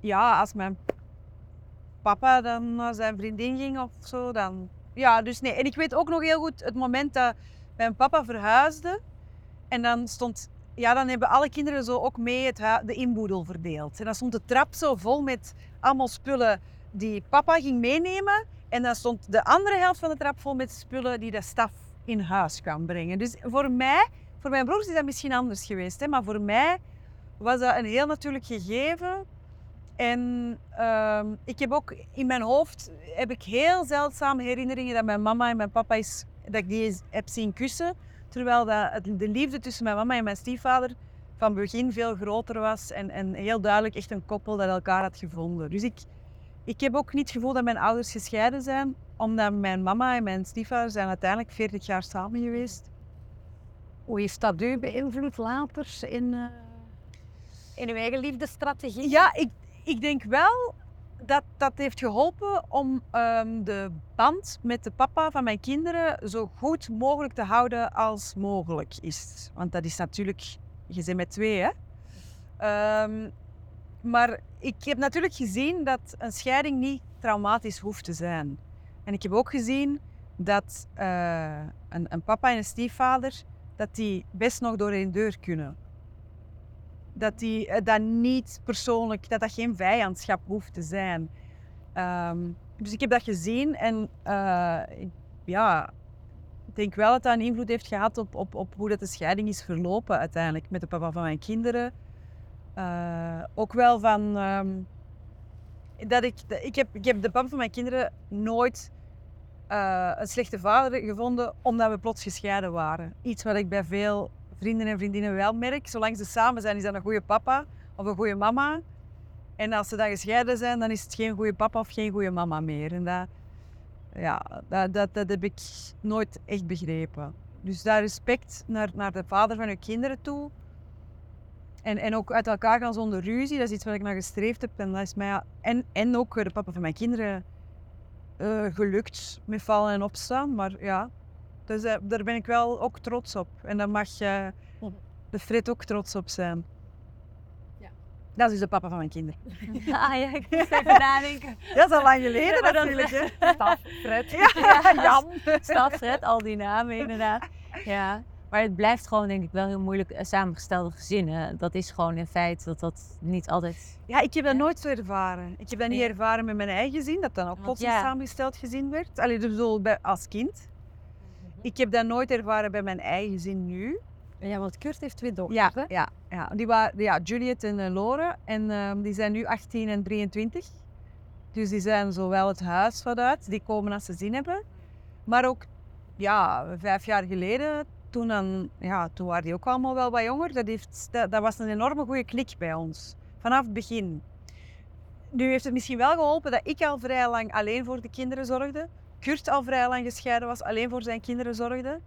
ja, als mijn papa dan naar zijn vriendin ging of zo, dan... Ja, dus nee. En ik weet ook nog heel goed het moment dat mijn papa verhuisde. En dan stond ja, dan hebben alle kinderen zo ook mee het de inboedel verdeeld. En dan stond de trap zo vol met allemaal spullen die papa ging meenemen. En dan stond de andere helft van de trap vol met spullen die de staf in huis kwam brengen. Dus voor mij, voor mijn broers is dat misschien anders geweest. Hè? Maar voor mij was dat een heel natuurlijk gegeven. En ehm, ik heb ook in mijn hoofd heb ik heel zeldzame herinneringen dat mijn mama en mijn papa is, dat ik die heb zien kussen. Terwijl dat de liefde tussen mijn mama en mijn stiefvader van begin veel groter was en, en heel duidelijk echt een koppel dat elkaar had gevonden. Dus ik, ik heb ook niet het gevoel dat mijn ouders gescheiden zijn, omdat mijn mama en mijn stiefvader zijn uiteindelijk 40 jaar samen geweest. Hoe heeft dat u beïnvloed later in, eh, in uw eigen liefdesstrategie? Ja, ik, ik denk wel dat dat heeft geholpen om ehm, de band met de papa van mijn kinderen zo goed mogelijk te houden als mogelijk is. Want dat is natuurlijk, je met twee, hè. Ehm, maar ik heb natuurlijk gezien dat een scheiding niet traumatisch hoeft te zijn. En ik heb ook gezien dat eh, een, een papa en een stiefvader, dat die best nog door één deur kunnen dat die eh, dat niet persoonlijk, dat dat geen vijandschap hoeft te zijn. Ehm, dus ik heb dat gezien en eh, ik- ja, ik denk wel dat dat een invloed heeft gehad op, op, op hoe dat de scheiding is verlopen uiteindelijk met de papa van mijn kinderen. Eh, ook wel van ehm, dat ik, ik, heb, ik heb de papa van mijn kinderen nooit een slechte vader gevonden omdat we plots gescheiden waren. Iets wat ik bij veel vrienden en vriendinnen wel merk. Zolang ze samen zijn, is dat een goede papa of een goede mama. En als ze dan gescheiden zijn, dan is het geen goede papa of geen goede mama meer. En dat, ja, dat, dat, heb ik nooit echt begrepen. Dus daar respect naar, naar de vader van uw kinderen toe. En, en ook uit elkaar gaan zonder ruzie, dat is iets waar ik naar gestreefd heb. En, dat is mij, en, en ook de papa van mijn kinderen eh, gelukt met vallen en opstaan. Maar ja, dus, eh, daar ben ik wel ook trots op. En daar mag uh, de Fred ook trots op zijn. Ja. Dat is dus de papa van mijn kinderen. *laughs* Ah ja, ik moest even nadenken. Dat is al lang geleden natuurlijk. Hè? *laughs* Staf, Fred. Ja, *laughs* Jan. Stad, Fred, al die namen inderdaad. Ja. Maar het blijft gewoon denk ik wel heel moeilijk eh, samengestelde gezinnen. Dat is gewoon een feit dat dat niet altijd... Ja, ik heb dat Ja. nooit zo ervaren. Ik heb dat niet ervaren met mijn eigen gezin, dat dan ook plots ja. een samengesteld gezin werd. Allee, dus bij, als kind. Ik heb dat nooit ervaren bij mijn eigen gezin nu. Ja, want Kurt heeft twee dochters. Ja, hè? ja, ja. Die waren, ja Juliet en eh, Lore. En ehm, die zijn nu 18 en 23. Dus die zijn zowel het huis vanuit, die komen als ze zin hebben. Maar ook, ja, vijf jaar geleden, toen, dan, ja, toen waren die ook allemaal wel wat jonger. Dat, heeft, dat, dat was een enorme goede klik bij ons. Vanaf het begin. Nu heeft het misschien wel geholpen dat ik al vrij lang alleen voor de kinderen zorgde. Kurt al vrij lang gescheiden was, alleen voor zijn kinderen zorgde.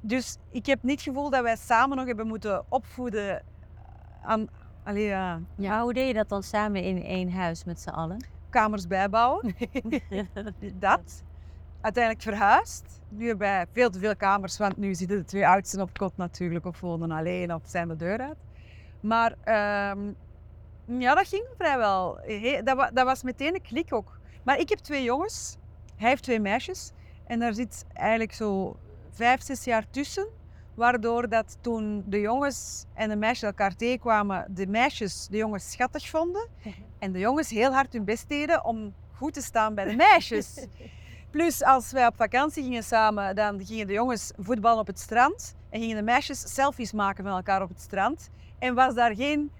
Dus ik heb niet het gevoel dat wij samen nog hebben moeten opvoeden aan allee, ja, hoe deed je dat dan samen in één huis met z'n allen? kamers bijbouwen. *laughs* dat. Uiteindelijk verhuisd. Nu hebben wij veel te veel kamers, want nu zitten de twee oudsten op kot natuurlijk of wonen alleen of zijn de deur uit. Maar ehm, ja, dat ging vrijwel. He- dat, wa- dat was meteen een klik ook. Maar ik heb twee jongens, hij heeft twee meisjes. En daar zit eigenlijk zo vijf, zes jaar tussen. Waardoor dat toen de jongens en de meisjes elkaar tegenkwamen, de meisjes de jongens schattig vonden. *laughs* En de jongens heel hard hun best deden om goed te staan bij de meisjes. *laughs* Plus, als wij op vakantie gingen samen, dan gingen de jongens voetballen op het strand. En gingen de meisjes selfies maken van elkaar op het strand. En was daar geen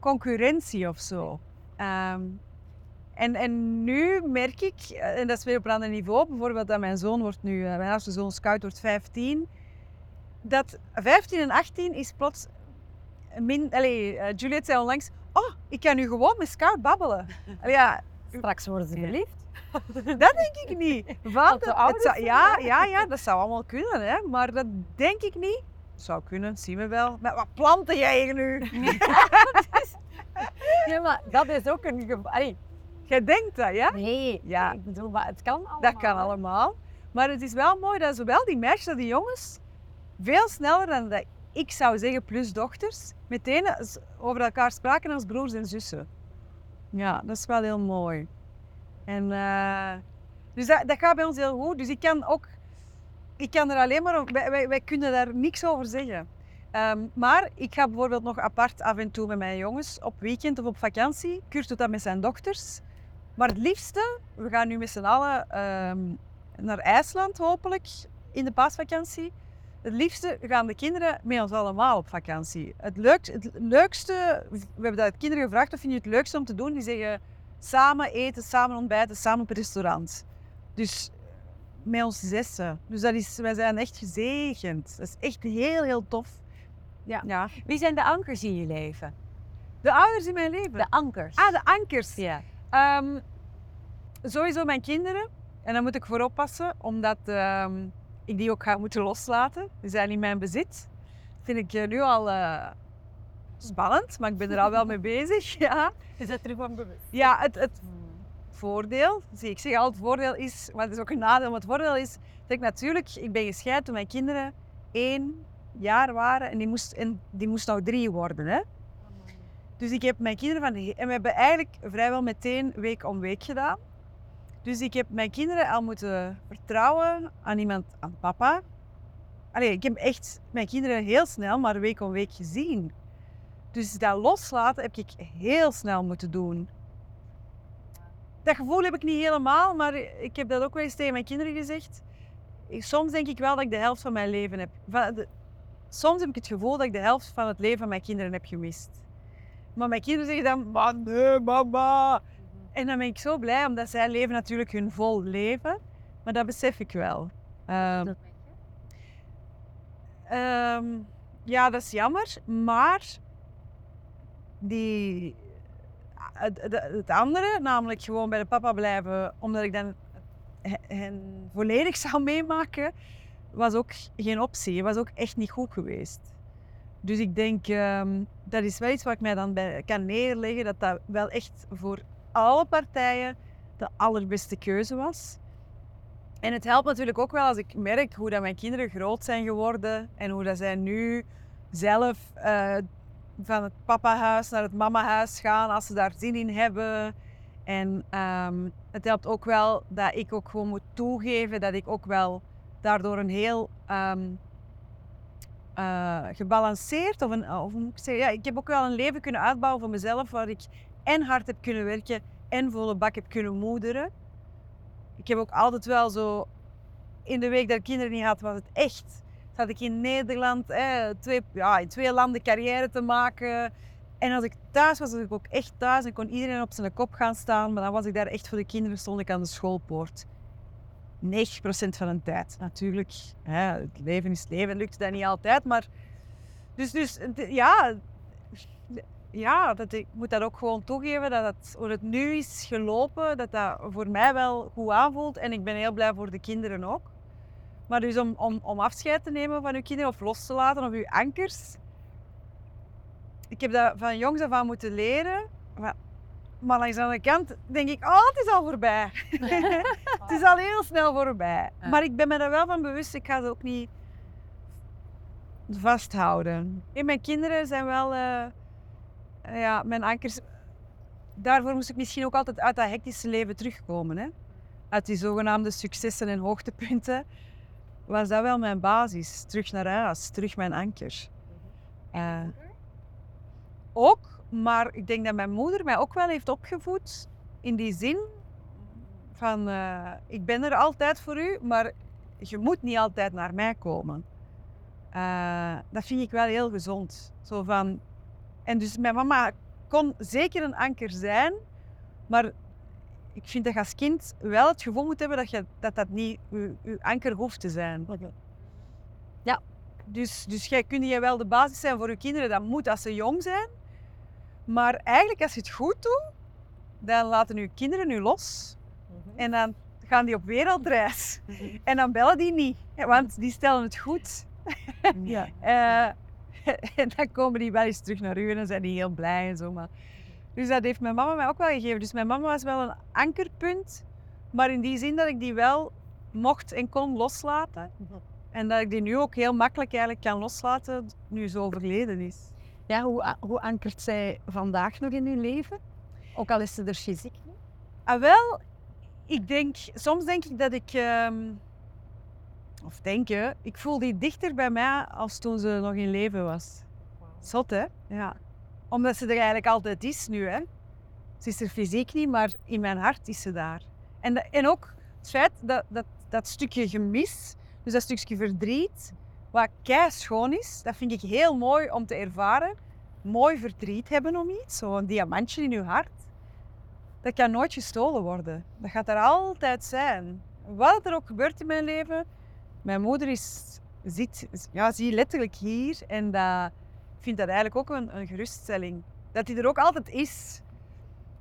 concurrentie of zo. Ehm, en, en nu merk ik, eh, en dat is weer op een ander niveau, bijvoorbeeld dat mijn zoon wordt nu, eh, mijn oudste zoon Scout wordt 15, dat 15 en 18 is plots, min, allee, eh, Juliet zei onlangs, oh, ik kan nu gewoon met Scout babbelen. *laughs* Ja, Straks worden ze verliefd. *laughs* dat denk ik niet. Want het zou- ja, ja, ja, dat zou allemaal kunnen, hè? maar dat denk ik niet. Zou kunnen, zien we wel. Maar wat planten jij hier nu? *laughs* Ja, maar dat is ook een geval. Jij denkt dat, ja? Nee, Ja. ik bedoel, maar het kan allemaal. Dat kan allemaal. Maar het is wel mooi dat zowel die meisjes als die jongens veel sneller dan dat ik zou zeggen, plus dochters, meteen over elkaar spraken als broers en zussen. Ja, dat is wel heel mooi. En, eh, dus dat, dat gaat bij ons heel goed. Dus ik kan ook, ik kan er alleen maar, wij, wij, wij kunnen daar niks over zeggen. Ehm, maar ik ga bijvoorbeeld nog apart af en toe met mijn jongens op weekend of op vakantie. Kurt doet dat met zijn dochters. Maar het liefste, we gaan nu met z'n allen ehm, naar IJsland hopelijk in de paasvakantie. Het liefste gaan de kinderen met ons allemaal op vakantie. Het, leuk, het leukste, we hebben dat de kinderen gevraagd, wat vind je het leukste om te doen? Die zeggen samen eten, samen ontbijten, samen op het restaurant. Dus met ons zessen. Dus dat is, wij zijn echt gezegend. Dat is echt heel, heel tof. Ja. ja. Wie zijn de ankers in je leven? De ouders in mijn leven. De ankers. Ah, de ankers. Ja. Ehm, sowieso mijn kinderen. En daar moet ik voor oppassen, omdat ehm, ik die ook ga moeten loslaten. Die zijn in mijn bezit. Dat vind ik eh, nu al eh, spannend, maar ik ben er al wel mee *laughs* bezig. Ja, Je zet er gewoon bewust. ja het, het voordeel, zie ik zeg altijd het voordeel is, maar het is ook een nadeel. Maar het voordeel is dat ik natuurlijk, ik ben gescheiden toen mijn kinderen één jaar waren en die moest, en die moest nou drie worden. Hè? Dus ik heb mijn kinderen van. En we hebben eigenlijk vrijwel meteen week om week gedaan. Dus ik heb mijn kinderen al moeten vertrouwen aan iemand, aan papa. Allee, ik heb echt mijn kinderen heel snel, maar week om week gezien. Dus dat loslaten heb ik heel snel moeten doen. Dat gevoel heb ik niet helemaal, maar ik heb dat ook wel eens tegen mijn kinderen gezegd. Soms denk ik wel dat ik de helft van mijn leven heb. soms heb ik het gevoel dat ik de helft van het leven van mijn kinderen heb gemist. Maar mijn kinderen zeggen dan, maar nee, mama. En dan ben ik zo blij, omdat zij leven natuurlijk hun vol leven. Maar dat besef ik wel. Ehm, ehm, ja, dat is jammer. Maar die, het, het, het andere, namelijk gewoon bij de papa blijven, omdat ik dan he- hen volledig *laughs* zou meemaken, was ook geen optie. was ook echt niet goed geweest. Dus ik denk, ehm, dat is wel iets wat ik mij dan kan neerleggen, dat dat wel echt voor alle partijen de allerbeste keuze was. En het helpt natuurlijk ook wel als ik merk hoe dat mijn kinderen groot zijn geworden en hoe dat zij nu zelf eh, van het papahuis naar het mamahuis gaan als ze daar zin in hebben. En ehm, het helpt ook wel dat ik ook gewoon moet toegeven dat ik ook wel daardoor een heel ehm, eh, gebalanceerd of een, of hoe moet ik zeggen, ja, ik heb ook wel een leven kunnen uitbouwen voor mezelf waar ik en hard heb kunnen werken en volle bak heb kunnen moederen. Ik heb ook altijd wel zo in de week dat ik kinderen niet had, was het echt. Zat ik in Nederland, eh, twee, ja, in twee landen carrière te maken. En als ik thuis was, was ik ook echt thuis en kon iedereen op zijn kop gaan staan. Maar dan was ik daar echt voor de kinderen, stond ik aan de schoolpoort. 90% van de tijd. Natuurlijk, hè, het leven is leven, lukt dat niet altijd. Maar dus, dus ja, ja dat, ik moet dat ook gewoon toegeven dat het, hoe het nu is gelopen, dat dat voor mij wel goed aanvoelt. En ik ben heel blij voor de kinderen ook. Maar dus om, om, om afscheid te nemen van uw kinderen of los te laten of uw ankers. Ik heb dat van jongs af aan moeten leren. Maar, maar langs de andere kant denk ik, oh, het is al voorbij. *laughs* het is al heel snel voorbij. Ja. Maar ik ben me er wel van bewust, ik ga ze ook niet vasthouden. En mijn kinderen zijn wel, eh, ja, mijn ankers. Daarvoor moest ik misschien ook altijd uit dat hectische leven terugkomen. Hè? Uit die zogenaamde successen en hoogtepunten was dat wel mijn basis. Terug naar huis, terug mijn anker. Eh, ook, maar ik denk dat mijn moeder mij ook wel heeft opgevoed in die zin van eh, ik ben er altijd voor u, maar je moet niet altijd naar mij komen. Eh, dat vind ik wel heel gezond. Zo van, en dus mijn mama kon zeker een anker zijn, maar ik vind dat je als kind wel het gevoel moet hebben dat je, dat, dat niet je, je anker hoeft te zijn. Ja. Dus, dus jij kunt je wel de basis zijn voor je kinderen, dat moet als ze jong zijn. Maar eigenlijk als je het goed doet, dan laten je kinderen nu los. En dan gaan die op wereldreis. En dan bellen die niet, want die stellen het goed. *laughs* Ja. *laughs* Eh, *laughs* en dan komen die wel eens terug naar u en dan zijn die heel blij en zo. Maar... Dus dat heeft mijn mama mij ook wel gegeven. Dus mijn mama was wel een ankerpunt, maar in die zin dat ik die wel mocht en kon loslaten. En dat ik die nu ook heel makkelijk eigenlijk kan loslaten, nu ze overleden is. Ja, hoe, hoe ankert zij vandaag nog in uw leven? Ook al is ze er fysiek niet. Ah, wel, ik denk, soms denk ik dat ik, ehm, of denken, ik voel die dichter bij mij als toen ze nog in leven was. Zot, hè? Ja. Omdat ze er eigenlijk altijd is nu, hè. Ze is er fysiek niet, maar in mijn hart is ze daar. En, en ook het feit dat, dat dat stukje gemis, dus dat stukje verdriet, wat kei schoon is, dat vind ik heel mooi om te ervaren. Mooi verdriet hebben om iets, zo'n diamantje in je hart dat kan nooit gestolen worden. Dat gaat er altijd zijn. Wat er ook gebeurt in mijn leven, mijn moeder is, zit ja, zie letterlijk hier en dat, ik vind dat eigenlijk ook een, geruststelling. Dat die er ook altijd is.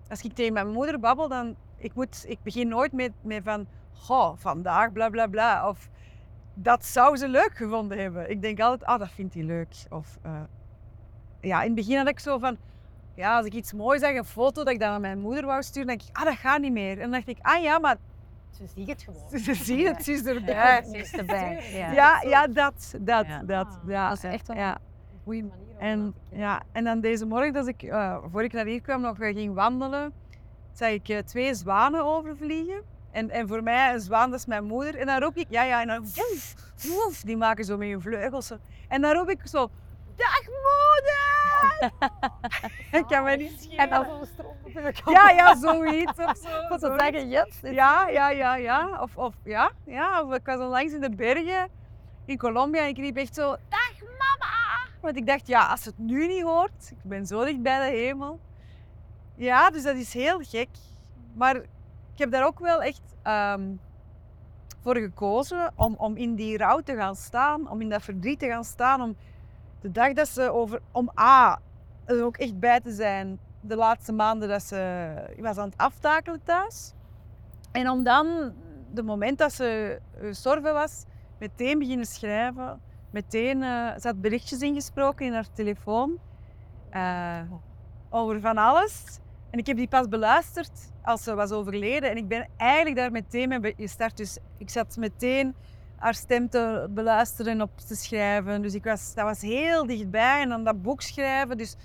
Als ik tegen mijn moeder babbel, dan ik moet, ik begin nooit met, met van, goh, vandaag bla bla bla. Of dat zou ze leuk gevonden hebben. Ik denk altijd, ah, dat vindt hij leuk. Of eh, ja, in het begin had ik zo van, ja, als ik iets moois zag, een foto dat ik dan aan mijn moeder wou sturen, dan denk ik, ah, dat gaat niet meer. En dan dacht ik, ah ja, maar Ze ziet het gewoon. *laughs* ze zien het, ze is erbij. Ze is erbij. *laughs* Ja. Ja, ja, dat, dat, Ja. dat. Ja, Dat is echt wel ja. een goede manier. En, ja, en dan deze morgen, dat ik, eh, voor ik naar hier kwam, nog eh, ging wandelen, zag ik twee zwanen overvliegen. En, en voor mij, een zwaan, dat is mijn moeder. En dan roep ik, ja, ja, en dan woef, die maken zo met hun vleugels. Zo. En dan roep ik zo, dag moeder! ik kan me niet En dan schelen. zo'n stroom op je kop. Ja, ja, zoiets of zo. Wat ze zeggen, yes. Ja, ja, ja, ja. Of, of, ja, ja. Of ik was onlangs in de bergen in Colombia en ik riep echt zo, dag mama! Want ik dacht, ja, als ze het nu niet hoort, ik ben zo dicht bij de hemel. Ja, dus dat is heel gek. Maar ik heb daar ook wel echt ehm, voor gekozen om, om in die rouw te gaan staan, om in dat verdriet te gaan staan, om de dag dat ze over, om A, er ook echt bij te zijn, de laatste maanden dat ze, ik was aan het aftakelen thuis. En om dan de moment dat ze gestorven was, meteen beginnen schrijven. Meteen, eh, ze had berichtjes ingesproken in haar telefoon eh, over van alles. En ik heb die pas beluisterd als ze was overleden. En ik ben eigenlijk daar meteen mee gestart. Dus ik zat meteen haar stem te beluisteren en op te schrijven. Dus ik was, dat was heel dichtbij. En dan dat boek schrijven. Dus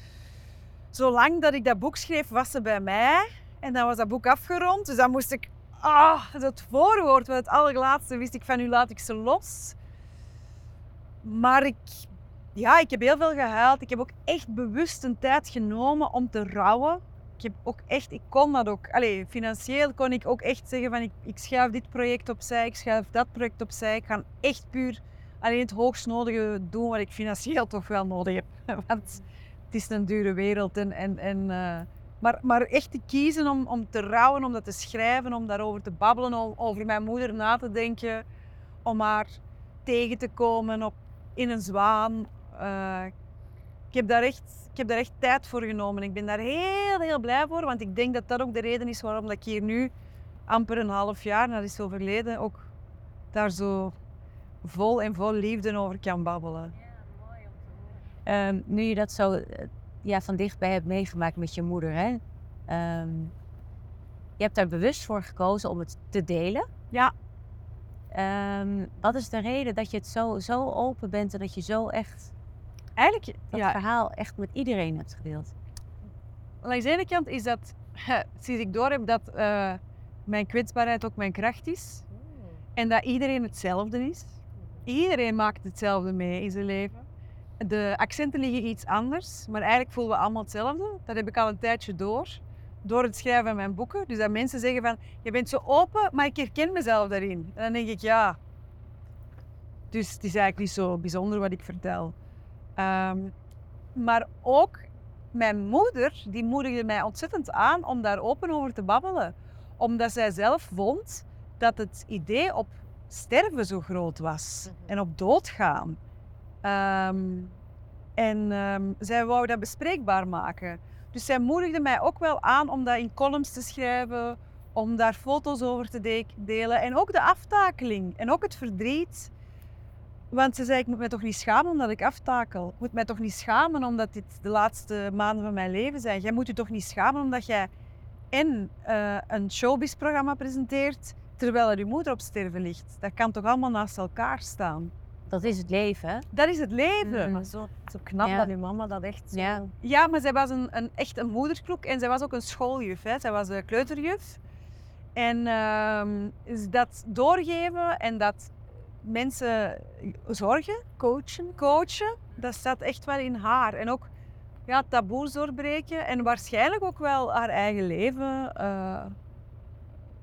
zolang dat ik dat boek schreef, was ze bij mij. En dan was dat boek afgerond. Dus dan moest ik... Ah, het voorwoord, het allerlaatste, wist ik van nu laat ik ze los. Maar ik, ja, ik heb heel veel gehuild. Ik heb ook echt bewust een tijd genomen om te rouwen. Ik heb ook echt, ik kon dat ook. Allee, financieel kon ik ook echt zeggen van ik, ik schuif dit project opzij, ik schuif dat project opzij. Ik ga echt puur alleen het hoogst nodige doen wat ik financieel *laughs* toch wel nodig heb. *laughs* Want het is een dure wereld. En, en, en, uh, maar, maar echt te kiezen om, om te rouwen, om dat te schrijven, om daarover te babbelen, om over mijn moeder na te denken, om haar tegen te komen op, in een zwaan. Uh, ik, heb daar echt, ik heb daar echt tijd voor genomen. Ik ben daar heel, heel blij voor, want ik denk dat dat ook de reden is waarom dat ik hier nu amper een half jaar nadat is overleden ook daar zo vol en vol liefde over kan babbelen. Um, nu je dat zo uh, ja, van dichtbij hebt meegemaakt met je moeder, hè? Um, je hebt daar bewust voor gekozen om het te delen. Ja. Um, wat is de reden dat je het zo, zo open bent en dat je zo echt Eigenlijk, dat ja. verhaal echt met iedereen hebt gedeeld? Langs de ene kant is dat, sinds ik door heb dat uh, mijn kwetsbaarheid ook mijn kracht is. En dat iedereen hetzelfde is. Iedereen maakt hetzelfde mee in zijn leven. De accenten liggen iets anders, maar eigenlijk voelen we allemaal hetzelfde. Dat heb ik al een tijdje door. Door het schrijven van mijn boeken. Dus dat mensen zeggen van, je bent zo open, maar ik herken mezelf daarin. En dan denk ik, ja. Dus het is eigenlijk niet zo bijzonder wat ik vertel. Um, maar ook mijn moeder, die moedigde mij ontzettend aan om daar open over te babbelen. Omdat zij zelf vond dat het idee op sterven zo groot was. En op doodgaan. Um, en um, zij wou dat bespreekbaar maken. Dus zij moedigde mij ook wel aan om dat in columns te schrijven, om daar foto's over te de delen. En ook de aftakeling en ook het verdriet. Want ze zei, ik moet mij toch niet schamen omdat ik aftakel. Ik moet mij toch niet schamen omdat dit de laatste maanden van mijn leven zijn. Jij moet je toch niet schamen omdat jij en uh, een showbiz-programma presenteert terwijl er je moeder op sterven ligt. Dat kan toch allemaal naast elkaar staan. Dat is het leven, hè? Dat is het leven. Mm. Maar zo, zo knap Ja. dat uw mama dat echt zo... Ja. Ja, maar zij was een, een, echt een moederkloek en zij was ook een schooljuf. Hè. Zij was een kleuterjuf. En ehm, is dat doorgeven en dat mensen zorgen, coachen, coachen, dat staat echt wel in haar. En ook ja, taboes doorbreken en waarschijnlijk ook wel haar eigen leven. eh,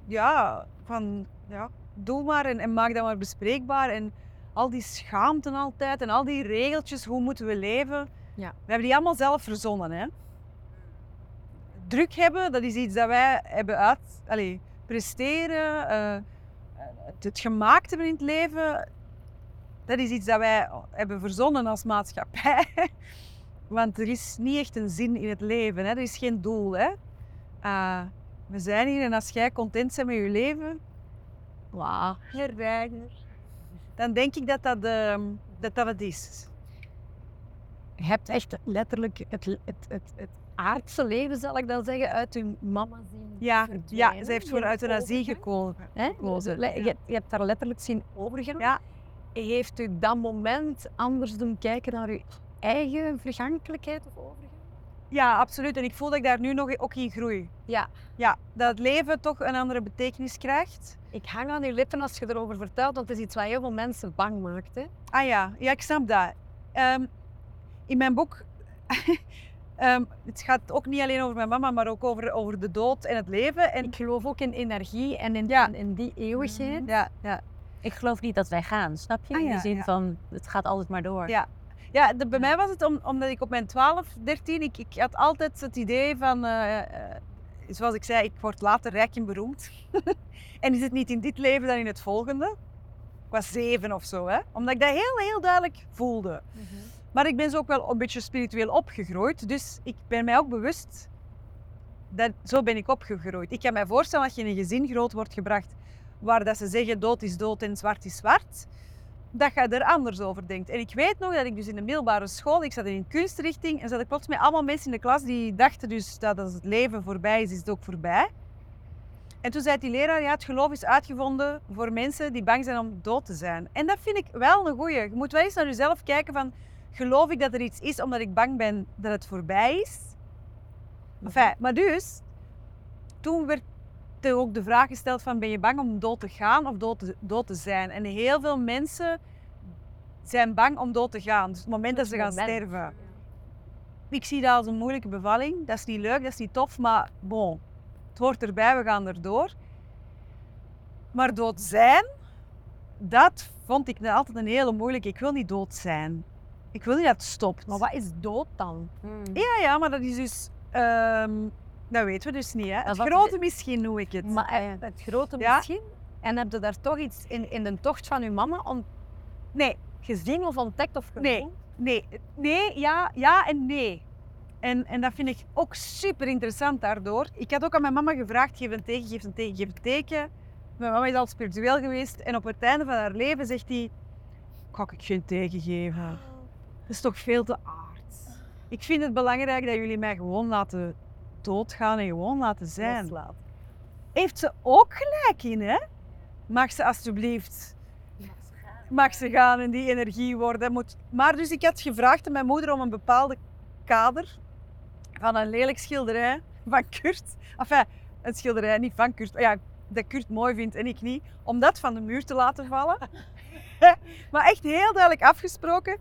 ja, van ja, doe maar en, en maak dat maar bespreekbaar. En al die schaamte altijd en al die regeltjes, hoe moeten we leven? Ja. We hebben die allemaal zelf verzonnen. Hè? Druk hebben, dat is iets dat wij hebben uit... Allee, presteren, eh, het, gemaakt hebben in het leven, dat is iets dat wij hebben verzonnen als maatschappij. *laughs* Want er is niet echt een zin in het leven, hè? er is geen doel. Hè? Uh, we zijn hier en als jij content bent met je leven, Wauw. dan denk ik dat dat, uh, dat, dat het is. Je hebt echt letterlijk het, het, het, het aardse leven, zal ik dan zeggen, uit uw mama zien Ja, verdwijnen. ja ze heeft voor euthanasie gekozen. Hè? gekozen, ja. Je, je hebt daar letterlijk zien overgaan. Ja. Heeft u dat moment anders doen kijken naar uw eigen vergankelijkheid of overgang? Ja, absoluut. En ik voel dat ik daar nu nog ook in groei. Ja. Ja, dat het leven toch een andere betekenis krijgt. Ik hang aan uw lippen als je erover vertelt, want het is iets wat heel veel mensen bang maakt. Hè? Ah ja, ja, ik snap dat. Ehm, in mijn boek, *laughs* ehm, het gaat ook niet alleen over mijn mama, maar ook over, over de dood en het leven. En Ik geloof ook in energie en in, Ja. in, in die eeuwigheid. ja, ja. Ik geloof niet dat wij gaan, snap je? Ah, In de zin ja. van, het gaat altijd maar door. Ja. Ja, de- bij mij was het om, omdat ik op mijn 12, 13, ik, ik had altijd het idee van, eh, eh, zoals ik zei, ik word later rijk en beroemd. *laughs* en is het niet in dit leven dan in het volgende? Ik was zeven of zo, hè? omdat ik dat heel, heel duidelijk voelde. Maar ik ben zo ook wel een beetje spiritueel opgegroeid, dus ik ben mij ook bewust dat zo ben ik opgegroeid. Ik kan mij voorstellen dat je in een gezin groot wordt gebracht waar dat ze zeggen dood is dood en zwart is zwart, dat je er anders over denkt. En ik weet nog dat ik dus in de middelbare school, ik zat in een kunstrichting en zat ik plots met allemaal mensen in de klas die dachten dus dat als het leven voorbij is, is het ook voorbij. En toen zei die leraar, ja, het geloof is uitgevonden voor mensen die bang zijn om dood te zijn. En dat vind ik wel een goeie. Je moet wel eens naar jezelf kijken van, geloof ik dat er iets is omdat ik bang ben dat het voorbij is? Enfin, maar dus, toen werd er ook de vraag gesteld van, ben je bang om dood te gaan of dood te, dood te zijn? En heel veel mensen zijn bang om dood te gaan. Dus het moment dat ze gaan moment. sterven. Ik zie dat als een moeilijke bevalling. Dat is niet leuk, dat is niet tof, maar bon, het hoort erbij, we gaan erdoor. Maar dood zijn, dat vond ik altijd een hele moeilijke. Ik wil niet dood zijn. Ik wil niet dat het stopt. Maar wat is dood dan? Ja, ja, maar dat is dus... ehm, dat weten we dus niet. Hè. Het grote misschien noem ik het. Maar eh, het grote Ja. misschien? En heb je daar toch iets in, in de tocht van uw mama on- Nee, gezien of ontdekt of Nee. gevoeld? nee, nee, ja, ja en nee. En, en dat vind ik ook super interessant daardoor. Ik had ook aan mijn mama gevraagd, geef een teken, geef een teken, geef een teken. Mijn mama is al spiritueel geweest en op het einde van haar leven zegt hij, kan ik geen teken geven? Dat is toch veel te aard. Ik vind het belangrijk dat jullie mij gewoon laten doodgaan en gewoon laten zijn. Loslaten. Heeft ze ook gelijk in, hè? Mag ze alsjeblieft mag ze gaan en die energie worden. Moet... Maar dus ik had gevraagd aan mijn moeder om een bepaalde kader van een lelijk schilderij van Kurt. Enfin, een schilderij niet van Kurt. Ja, dat Kurt mooi vindt en ik niet. Om dat van de muur te laten vallen. *laughs* maar echt heel duidelijk afgesproken.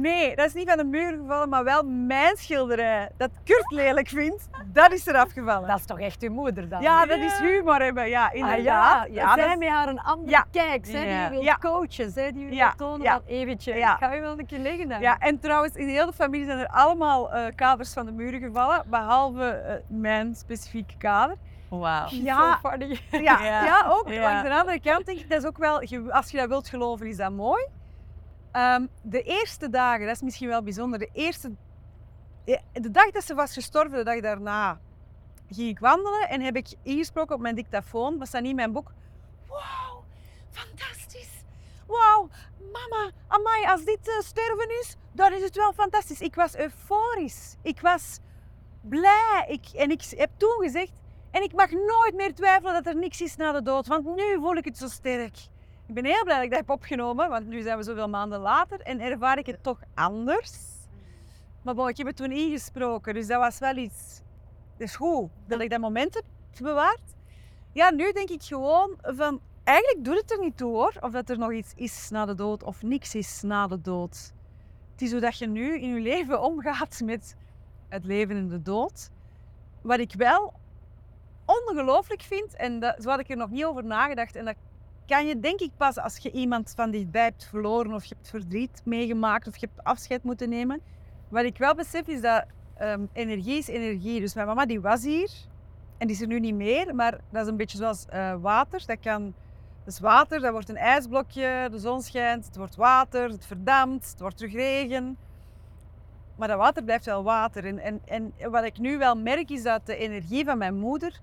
Nee, dat is niet van de muur gevallen, maar wel mijn schilderij. Dat Kurt lelijk vindt, dat is eraf gevallen. Dat is toch echt uw moeder dan? Ja, dat is humor hebben. Ja, Ah, inderdaad. ja, dat zij is- met haar een andere Ja. kijk. Zij die Ja. Ja. coachen. Zij die Ja. wilt tonen Ja. van eventje. Ja. Ik ga je wel een keer liggen dan. Ja, en trouwens, in de hele familie zijn er allemaal eh, kaders van de muren gevallen, behalve eh, mijn specifieke kader. Wauw. Ja. So. Ja, ja. Ja. ook Ja. langs de andere kant denk ik, dat is ook wel, als je dat wilt geloven, is dat mooi. Ehm, de eerste dagen, dat is misschien wel bijzonder, de eerste, de dag dat ze was gestorven, de dag daarna, ging ik wandelen en heb ik ingesproken op mijn dictafoon, dat staat niet mijn boek. Wauw, fantastisch. Wauw, mama, amai, als dit eh, sterven is, dan is het wel fantastisch. Ik was euforisch. Ik was blij. Ik, en ik heb toen gezegd, en ik mag nooit meer twijfelen dat er niks is na de dood, want nu voel ik het zo sterk. Ik ben heel blij dat ik dat heb opgenomen, want nu zijn we zoveel maanden later en ervaar ik het toch anders. Maar bon, ik heb het toen ingesproken, dus dat was wel iets... Dat is goed dat ik dat moment heb bewaard. Ja, nu denk ik gewoon van... Eigenlijk doet het er niet toe hoor, of dat er nog iets is na de dood of niks is na de dood. Het is hoe dat je nu in je leven omgaat met het leven en de dood. Wat ik wel ongelooflijk vind, en dat, zo had ik er nog niet over nagedacht, en dat kan je denk ik pas als je iemand van dichtbij hebt verloren of je hebt verdriet meegemaakt of je hebt afscheid moeten nemen. Wat ik wel besef is dat ehm, energie is energie. Dus mijn mama die was hier en die is er nu niet meer, maar dat is een beetje zoals eh, water. Dat kan, is water, dat wordt een ijsblokje, de zon schijnt, het wordt water, het verdampt, het wordt terug regen. Maar dat water blijft wel water. En, en, en wat ik nu wel merk is dat de energie van mijn moeder,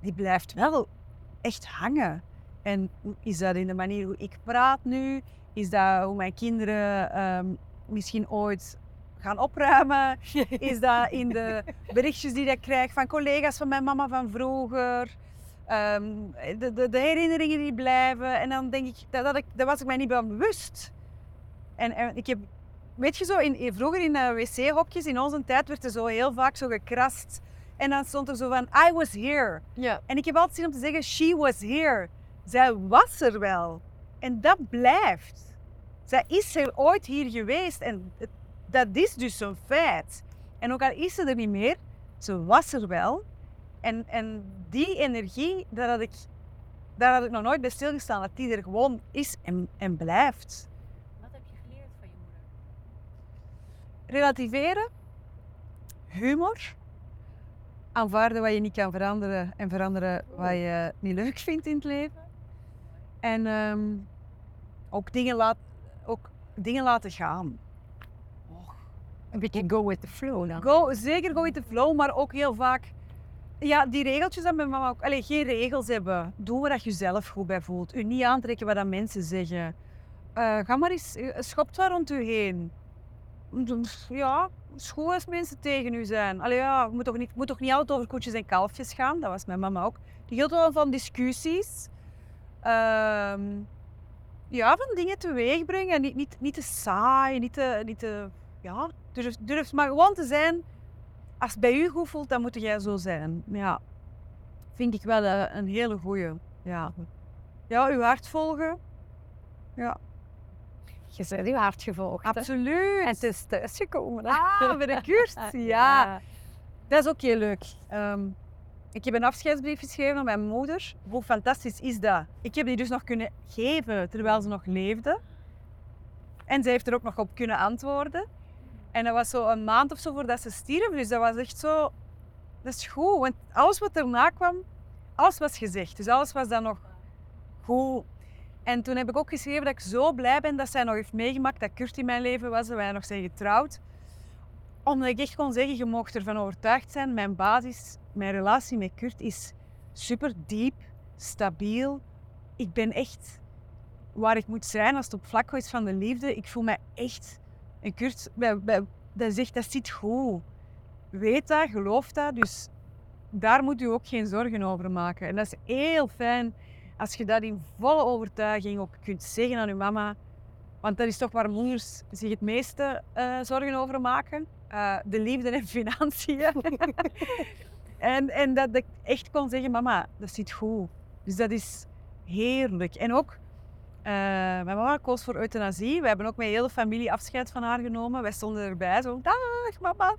die blijft wel echt hangen. En is dat in de manier hoe ik praat nu? Is dat hoe mijn kinderen ehm, misschien ooit gaan opruimen? *laughs* Is dat in de berichtjes die ik krijg van collega's van mijn mama van vroeger? Ehm, de, de, de herinneringen die blijven. En dan denk ik, dat, dat ik, daar was ik mij niet van bewust. En, en ik heb, weet je zo, in, vroeger in eh, wc-hokjes in onze tijd werd er zo heel vaak zo gekrast. En dan stond er zo van, I was here. Ja. En ik heb altijd zin om te zeggen, she was here. Zij was er wel. En dat blijft. Zij is er ooit hier geweest. En dat is dus zo'n feit. En ook al is ze er niet meer, ze was er wel. En, en die energie, daar had, ik, daar had ik nog nooit bij stilgestaan. Dat die er gewoon is en, en blijft. Wat heb je geleerd van je moeder? Relativeren. Humor. Aanvaarden wat je niet kan veranderen. En veranderen wat je niet leuk vindt in het leven. En ehm, ook, dingen laat, ook dingen laten gaan. Een beetje go with the flow dan. Go, zeker go with the flow, maar ook heel vaak... Ja, die regeltjes dat mijn mama ook... Allee, geen regels hebben. Doe waar je zelf goed bij voelt. U niet aantrekken wat dat mensen zeggen. Eh, ga maar eens... eh, Schopt waar rond u heen. Ja, schoon als mensen tegen u zijn. Allee, ja, je moet toch niet, moet toch niet altijd over koetjes en kalfjes gaan? Dat was mijn mama ook. Die hield wel van discussies. Ehm, ja, van dingen teweeg brengen. Niet, niet, niet te saai, niet te... Niet te ja, durf, durf maar gewoon te zijn. Als het bij u goed voelt, dan moet jij zo zijn. Ja, vind ik wel eh, een hele goeie. Ja. ja, uw hart volgen. Ja, Je bent je hart gevolgd. hè? absoluut. En het is thuisgekomen. hè? Ah, bij de *laughs* kust. Ja, dat is ook heel leuk. Ehm, ik heb een afscheidsbrief geschreven aan mijn moeder. Hoe fantastisch is dat? Ik heb die dus nog kunnen geven terwijl ze nog leefde. En zij heeft er ook nog op kunnen antwoorden. En dat was zo een maand of zo voordat ze stierf. Dus dat was echt zo... Dat is goed, want alles wat erna kwam, alles was gezegd. Dus alles was dan nog goed. En toen heb ik ook geschreven dat ik zo blij ben dat zij nog heeft meegemaakt dat Kurt in mijn leven was en wij nog zijn getrouwd. Omdat ik echt kon zeggen, je mocht ervan overtuigd zijn, mijn basis, mijn relatie met Kurt is super diep, stabiel. Ik ben echt waar ik moet zijn als het op vlak is van de liefde. Ik voel mij echt... En Kurt, bij, dat zegt, dat zit goed. Weet dat, geloof dat. Dus daar moet u ook geen zorgen over maken. En dat is heel fijn als je dat in volle overtuiging ook kunt zeggen aan uw mama. Want dat is toch waar moeders zich het meeste eh, zorgen over maken. Eh, de liefde en financiën. *laughs* en, en dat ik echt kon zeggen, mama, dat zit goed. Dus dat is heerlijk. En ook, eh, mijn mama koos voor euthanasie. We hebben ook met hele familie afscheid van haar genomen. Wij stonden erbij, zo, dag mama.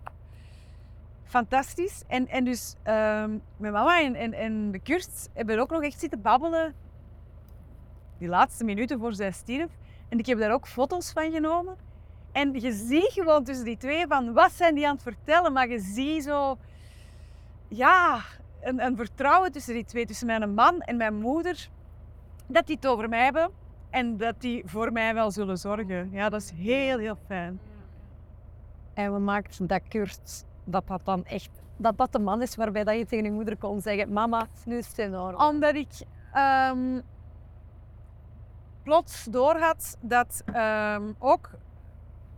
Fantastisch. En, en dus ehm, mijn mama en, en, en de Kurt hebben ook nog echt zitten babbelen. Die laatste minuten voor zij stierf. En ik heb daar ook foto's van genomen. En je ziet gewoon tussen die twee van wat zijn die aan het vertellen. Maar je ziet zo, ja, een, een vertrouwen tussen die twee. Tussen mijn man en mijn moeder. Dat die het over mij hebben. En dat die voor mij wel zullen zorgen. Ja, dat is heel, heel fijn. En we maakten dat Kurt, dat dat dan echt, dat dat de man is waarbij dat je tegen je moeder kon zeggen, mama, nu is het in orde. Omdat ik ehm, plots doorhad dat ehm, ook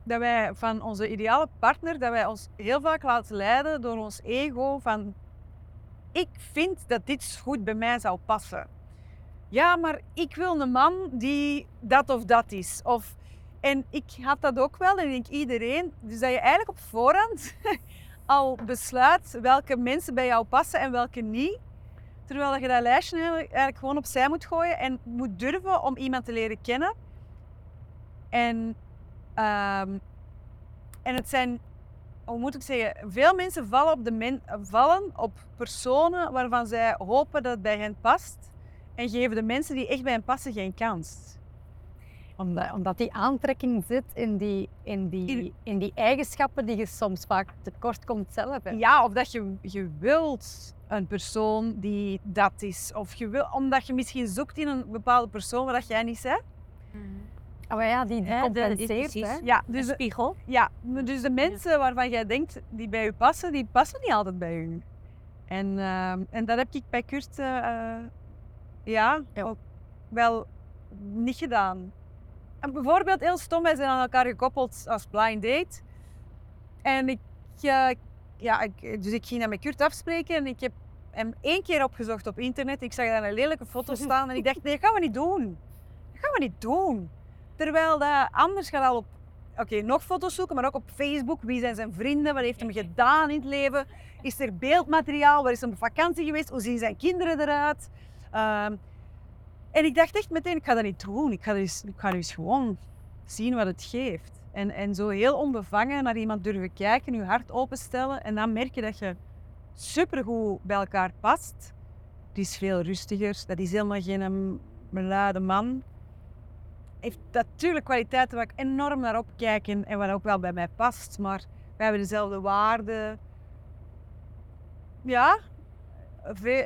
dat wij van onze ideale partner, dat wij ons heel vaak laten leiden door ons ego van ik vind dat dit goed bij mij zou passen. Ja, maar ik wil een man die dat of dat is. Of, en ik had dat ook wel, en ik iedereen. Dus dat je eigenlijk op voorhand *laughs* al besluit welke mensen bij jou passen en welke niet. Terwijl je dat lijstje eigenlijk gewoon opzij moet gooien en moet durven om iemand te leren kennen. En, ehm, en het zijn, hoe moet ik zeggen, veel mensen vallen op, de men, vallen op personen waarvan zij hopen dat het bij hen past. En geven de mensen die echt bij hen passen geen kans. Omdat, omdat die aantrekking zit in die, in, die, In- in die eigenschappen die je soms vaak tekort komt zelf. hè. Ja, of dat je, je wilt een persoon die dat is. Of je wil, omdat je misschien zoekt in een bepaalde persoon waar dat jij niet bent. Oh, ja, die, die compenseert. precies. hè. Ja, dus, de- spiegel. ja, dus de mensen waarvan jij denkt die bij u passen, die passen niet altijd bij u. En, ehm, en dat heb ik bij Kurt eh, eh, ja, Ja. ook wel niet gedaan. En bijvoorbeeld, heel stom, wij zijn aan elkaar gekoppeld als blind date. En ik, eh, ja, ik, dus ik ging dat met Kurt afspreken en ik heb hem één keer opgezocht op internet. Ik zag daar een lelijke foto *laughs* staan en ik dacht, nee, dat gaan we niet doen. Dat gaan we niet doen. Terwijl dat anders gaat al op, oké, nog foto's zoeken, maar ook op Facebook. Wie zijn zijn vrienden? Wat heeft hem gedaan in het leven? Is er beeldmateriaal? Waar is hij op vakantie geweest? Hoe zien zijn kinderen eruit? Ehm, en ik dacht echt meteen, ik ga dat niet doen. Ik ga, eens, ik ga gewoon zien wat het geeft. En, en zo heel onbevangen naar iemand durven kijken, je hart openstellen. En dan merk je dat je supergoed bij elkaar past. Die is veel rustiger. Dat is helemaal geen um, luide man. Heeft natuurlijk kwaliteiten waar ik enorm naar opkijk en, en wat ook wel bij mij past. Maar wij hebben dezelfde waarden. Ja,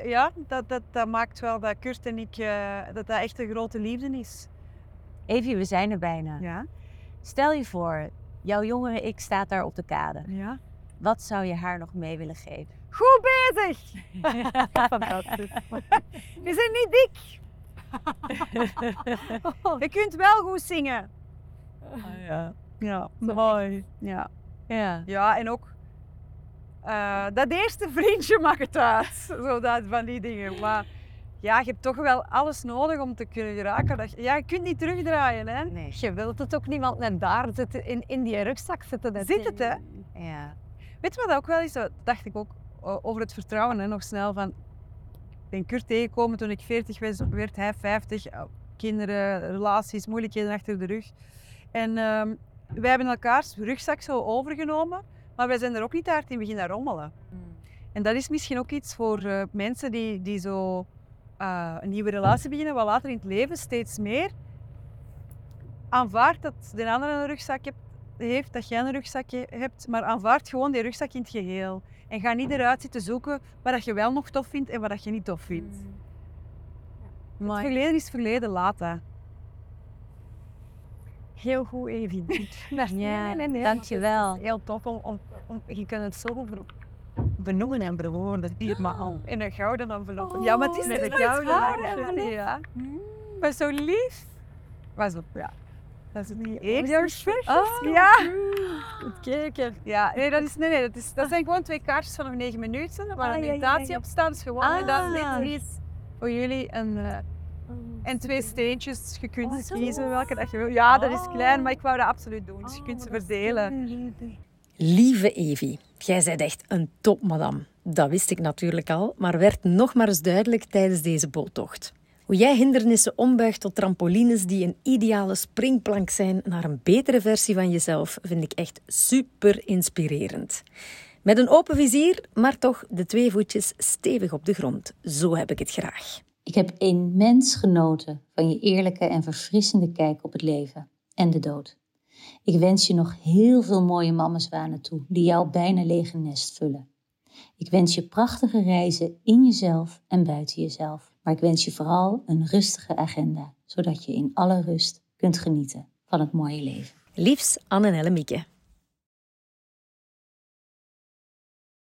ja dat, dat, dat maakt wel dat Kurt en ik, eh, dat dat echt een grote liefde is. Evie, we zijn er bijna. Ja. Stel je voor, jouw jongere ik staat daar op de kade. ja. Wat zou je haar nog mee willen geven? Goed bezig. *laughs* *laughs* Fantastisch. We zijn niet dik. *laughs* Je kunt wel goed zingen. ja. Ja, mooi. Ja. Ja. ja, en ook eh, dat eerste vriendje mag het uit. *laughs* Zo dat, van die dingen. Maar ja, je hebt toch wel alles nodig om te kunnen geraken. Dat, je- ja, je kunt niet terugdraaien, hè. Nee. Je wilt het ook niemand net daar zitten, in, in die rugzak zitten. dat Zit het, hè? Ja. Weet je wat ook wel is? Dat dacht ik ook o- over het vertrouwen, hè, nog snel. Van, ben Kurt tegengekomen toen ik 40 was, werd, hij 50. eh, Kinderen, relaties, moeilijkheden achter de rug. En ehm, wij hebben elkaars rugzak zo overgenomen. Maar wij zijn er ook niet hard in beginnen rommelen. En dat is misschien ook iets voor eh, mensen die, die zo eh, een nieuwe relatie beginnen, wat later in het leven steeds meer. Aanvaard dat de andere een rugzak hebt, heeft, dat jij een rugzakje hebt, maar aanvaard gewoon die rugzak in het geheel. En ga niet eruit zitten zoeken wat dat je wel nog tof vindt en wat dat je niet tof vindt. Het Mooi. verleden is verleden, laat dat. Heel goed, Evie. *laughs* Ja, dankjewel. Heel tof om, om, om je kunt het zo benoemen en bewoorden. Hier maar al. In een gouden envelop. ja, maar het is een gouden envelop. Ja. Maar zo lief. Was op, ja. Dat is het niet eerst. Ah, ja. Goed kijken. Ja, nee, dat, is, nee, nee dat, is, dat zijn gewoon twee kaartjes van nog negen minuten waar Ah, een ja, ja, meditatie ja. op staat. Dus gewoon, dat Ah. ligt iets voor jullie. En, eh, en twee steentjes. Je kunt Oh, zo. kiezen welke dat je wil. Ja, dat is Oh. klein, maar ik wou dat absoluut doen. Dus je Oh, kunt ze dat is verdelen. Lieve Evie, jij bent echt een topmadam. Dat wist ik natuurlijk al, maar werd nog maar eens duidelijk tijdens deze boottocht. Hoe jij hindernissen ombuigt tot trampolines die een ideale springplank zijn naar een betere versie van jezelf, vind ik echt super inspirerend. Met een open vizier, maar toch de twee voetjes stevig op de grond. Zo heb ik het graag. Ik heb immens genoten van je eerlijke en verfrissende kijk op het leven en de dood. Ik wens je nog heel veel mooie mammazwanen toe die jouw bijna lege nest vullen. Ik wens je prachtige reizen in jezelf en buiten jezelf. Maar ik wens je vooral een rustige agenda, zodat je in alle rust kunt genieten van het mooie leven. Liefs Anne en Mieke.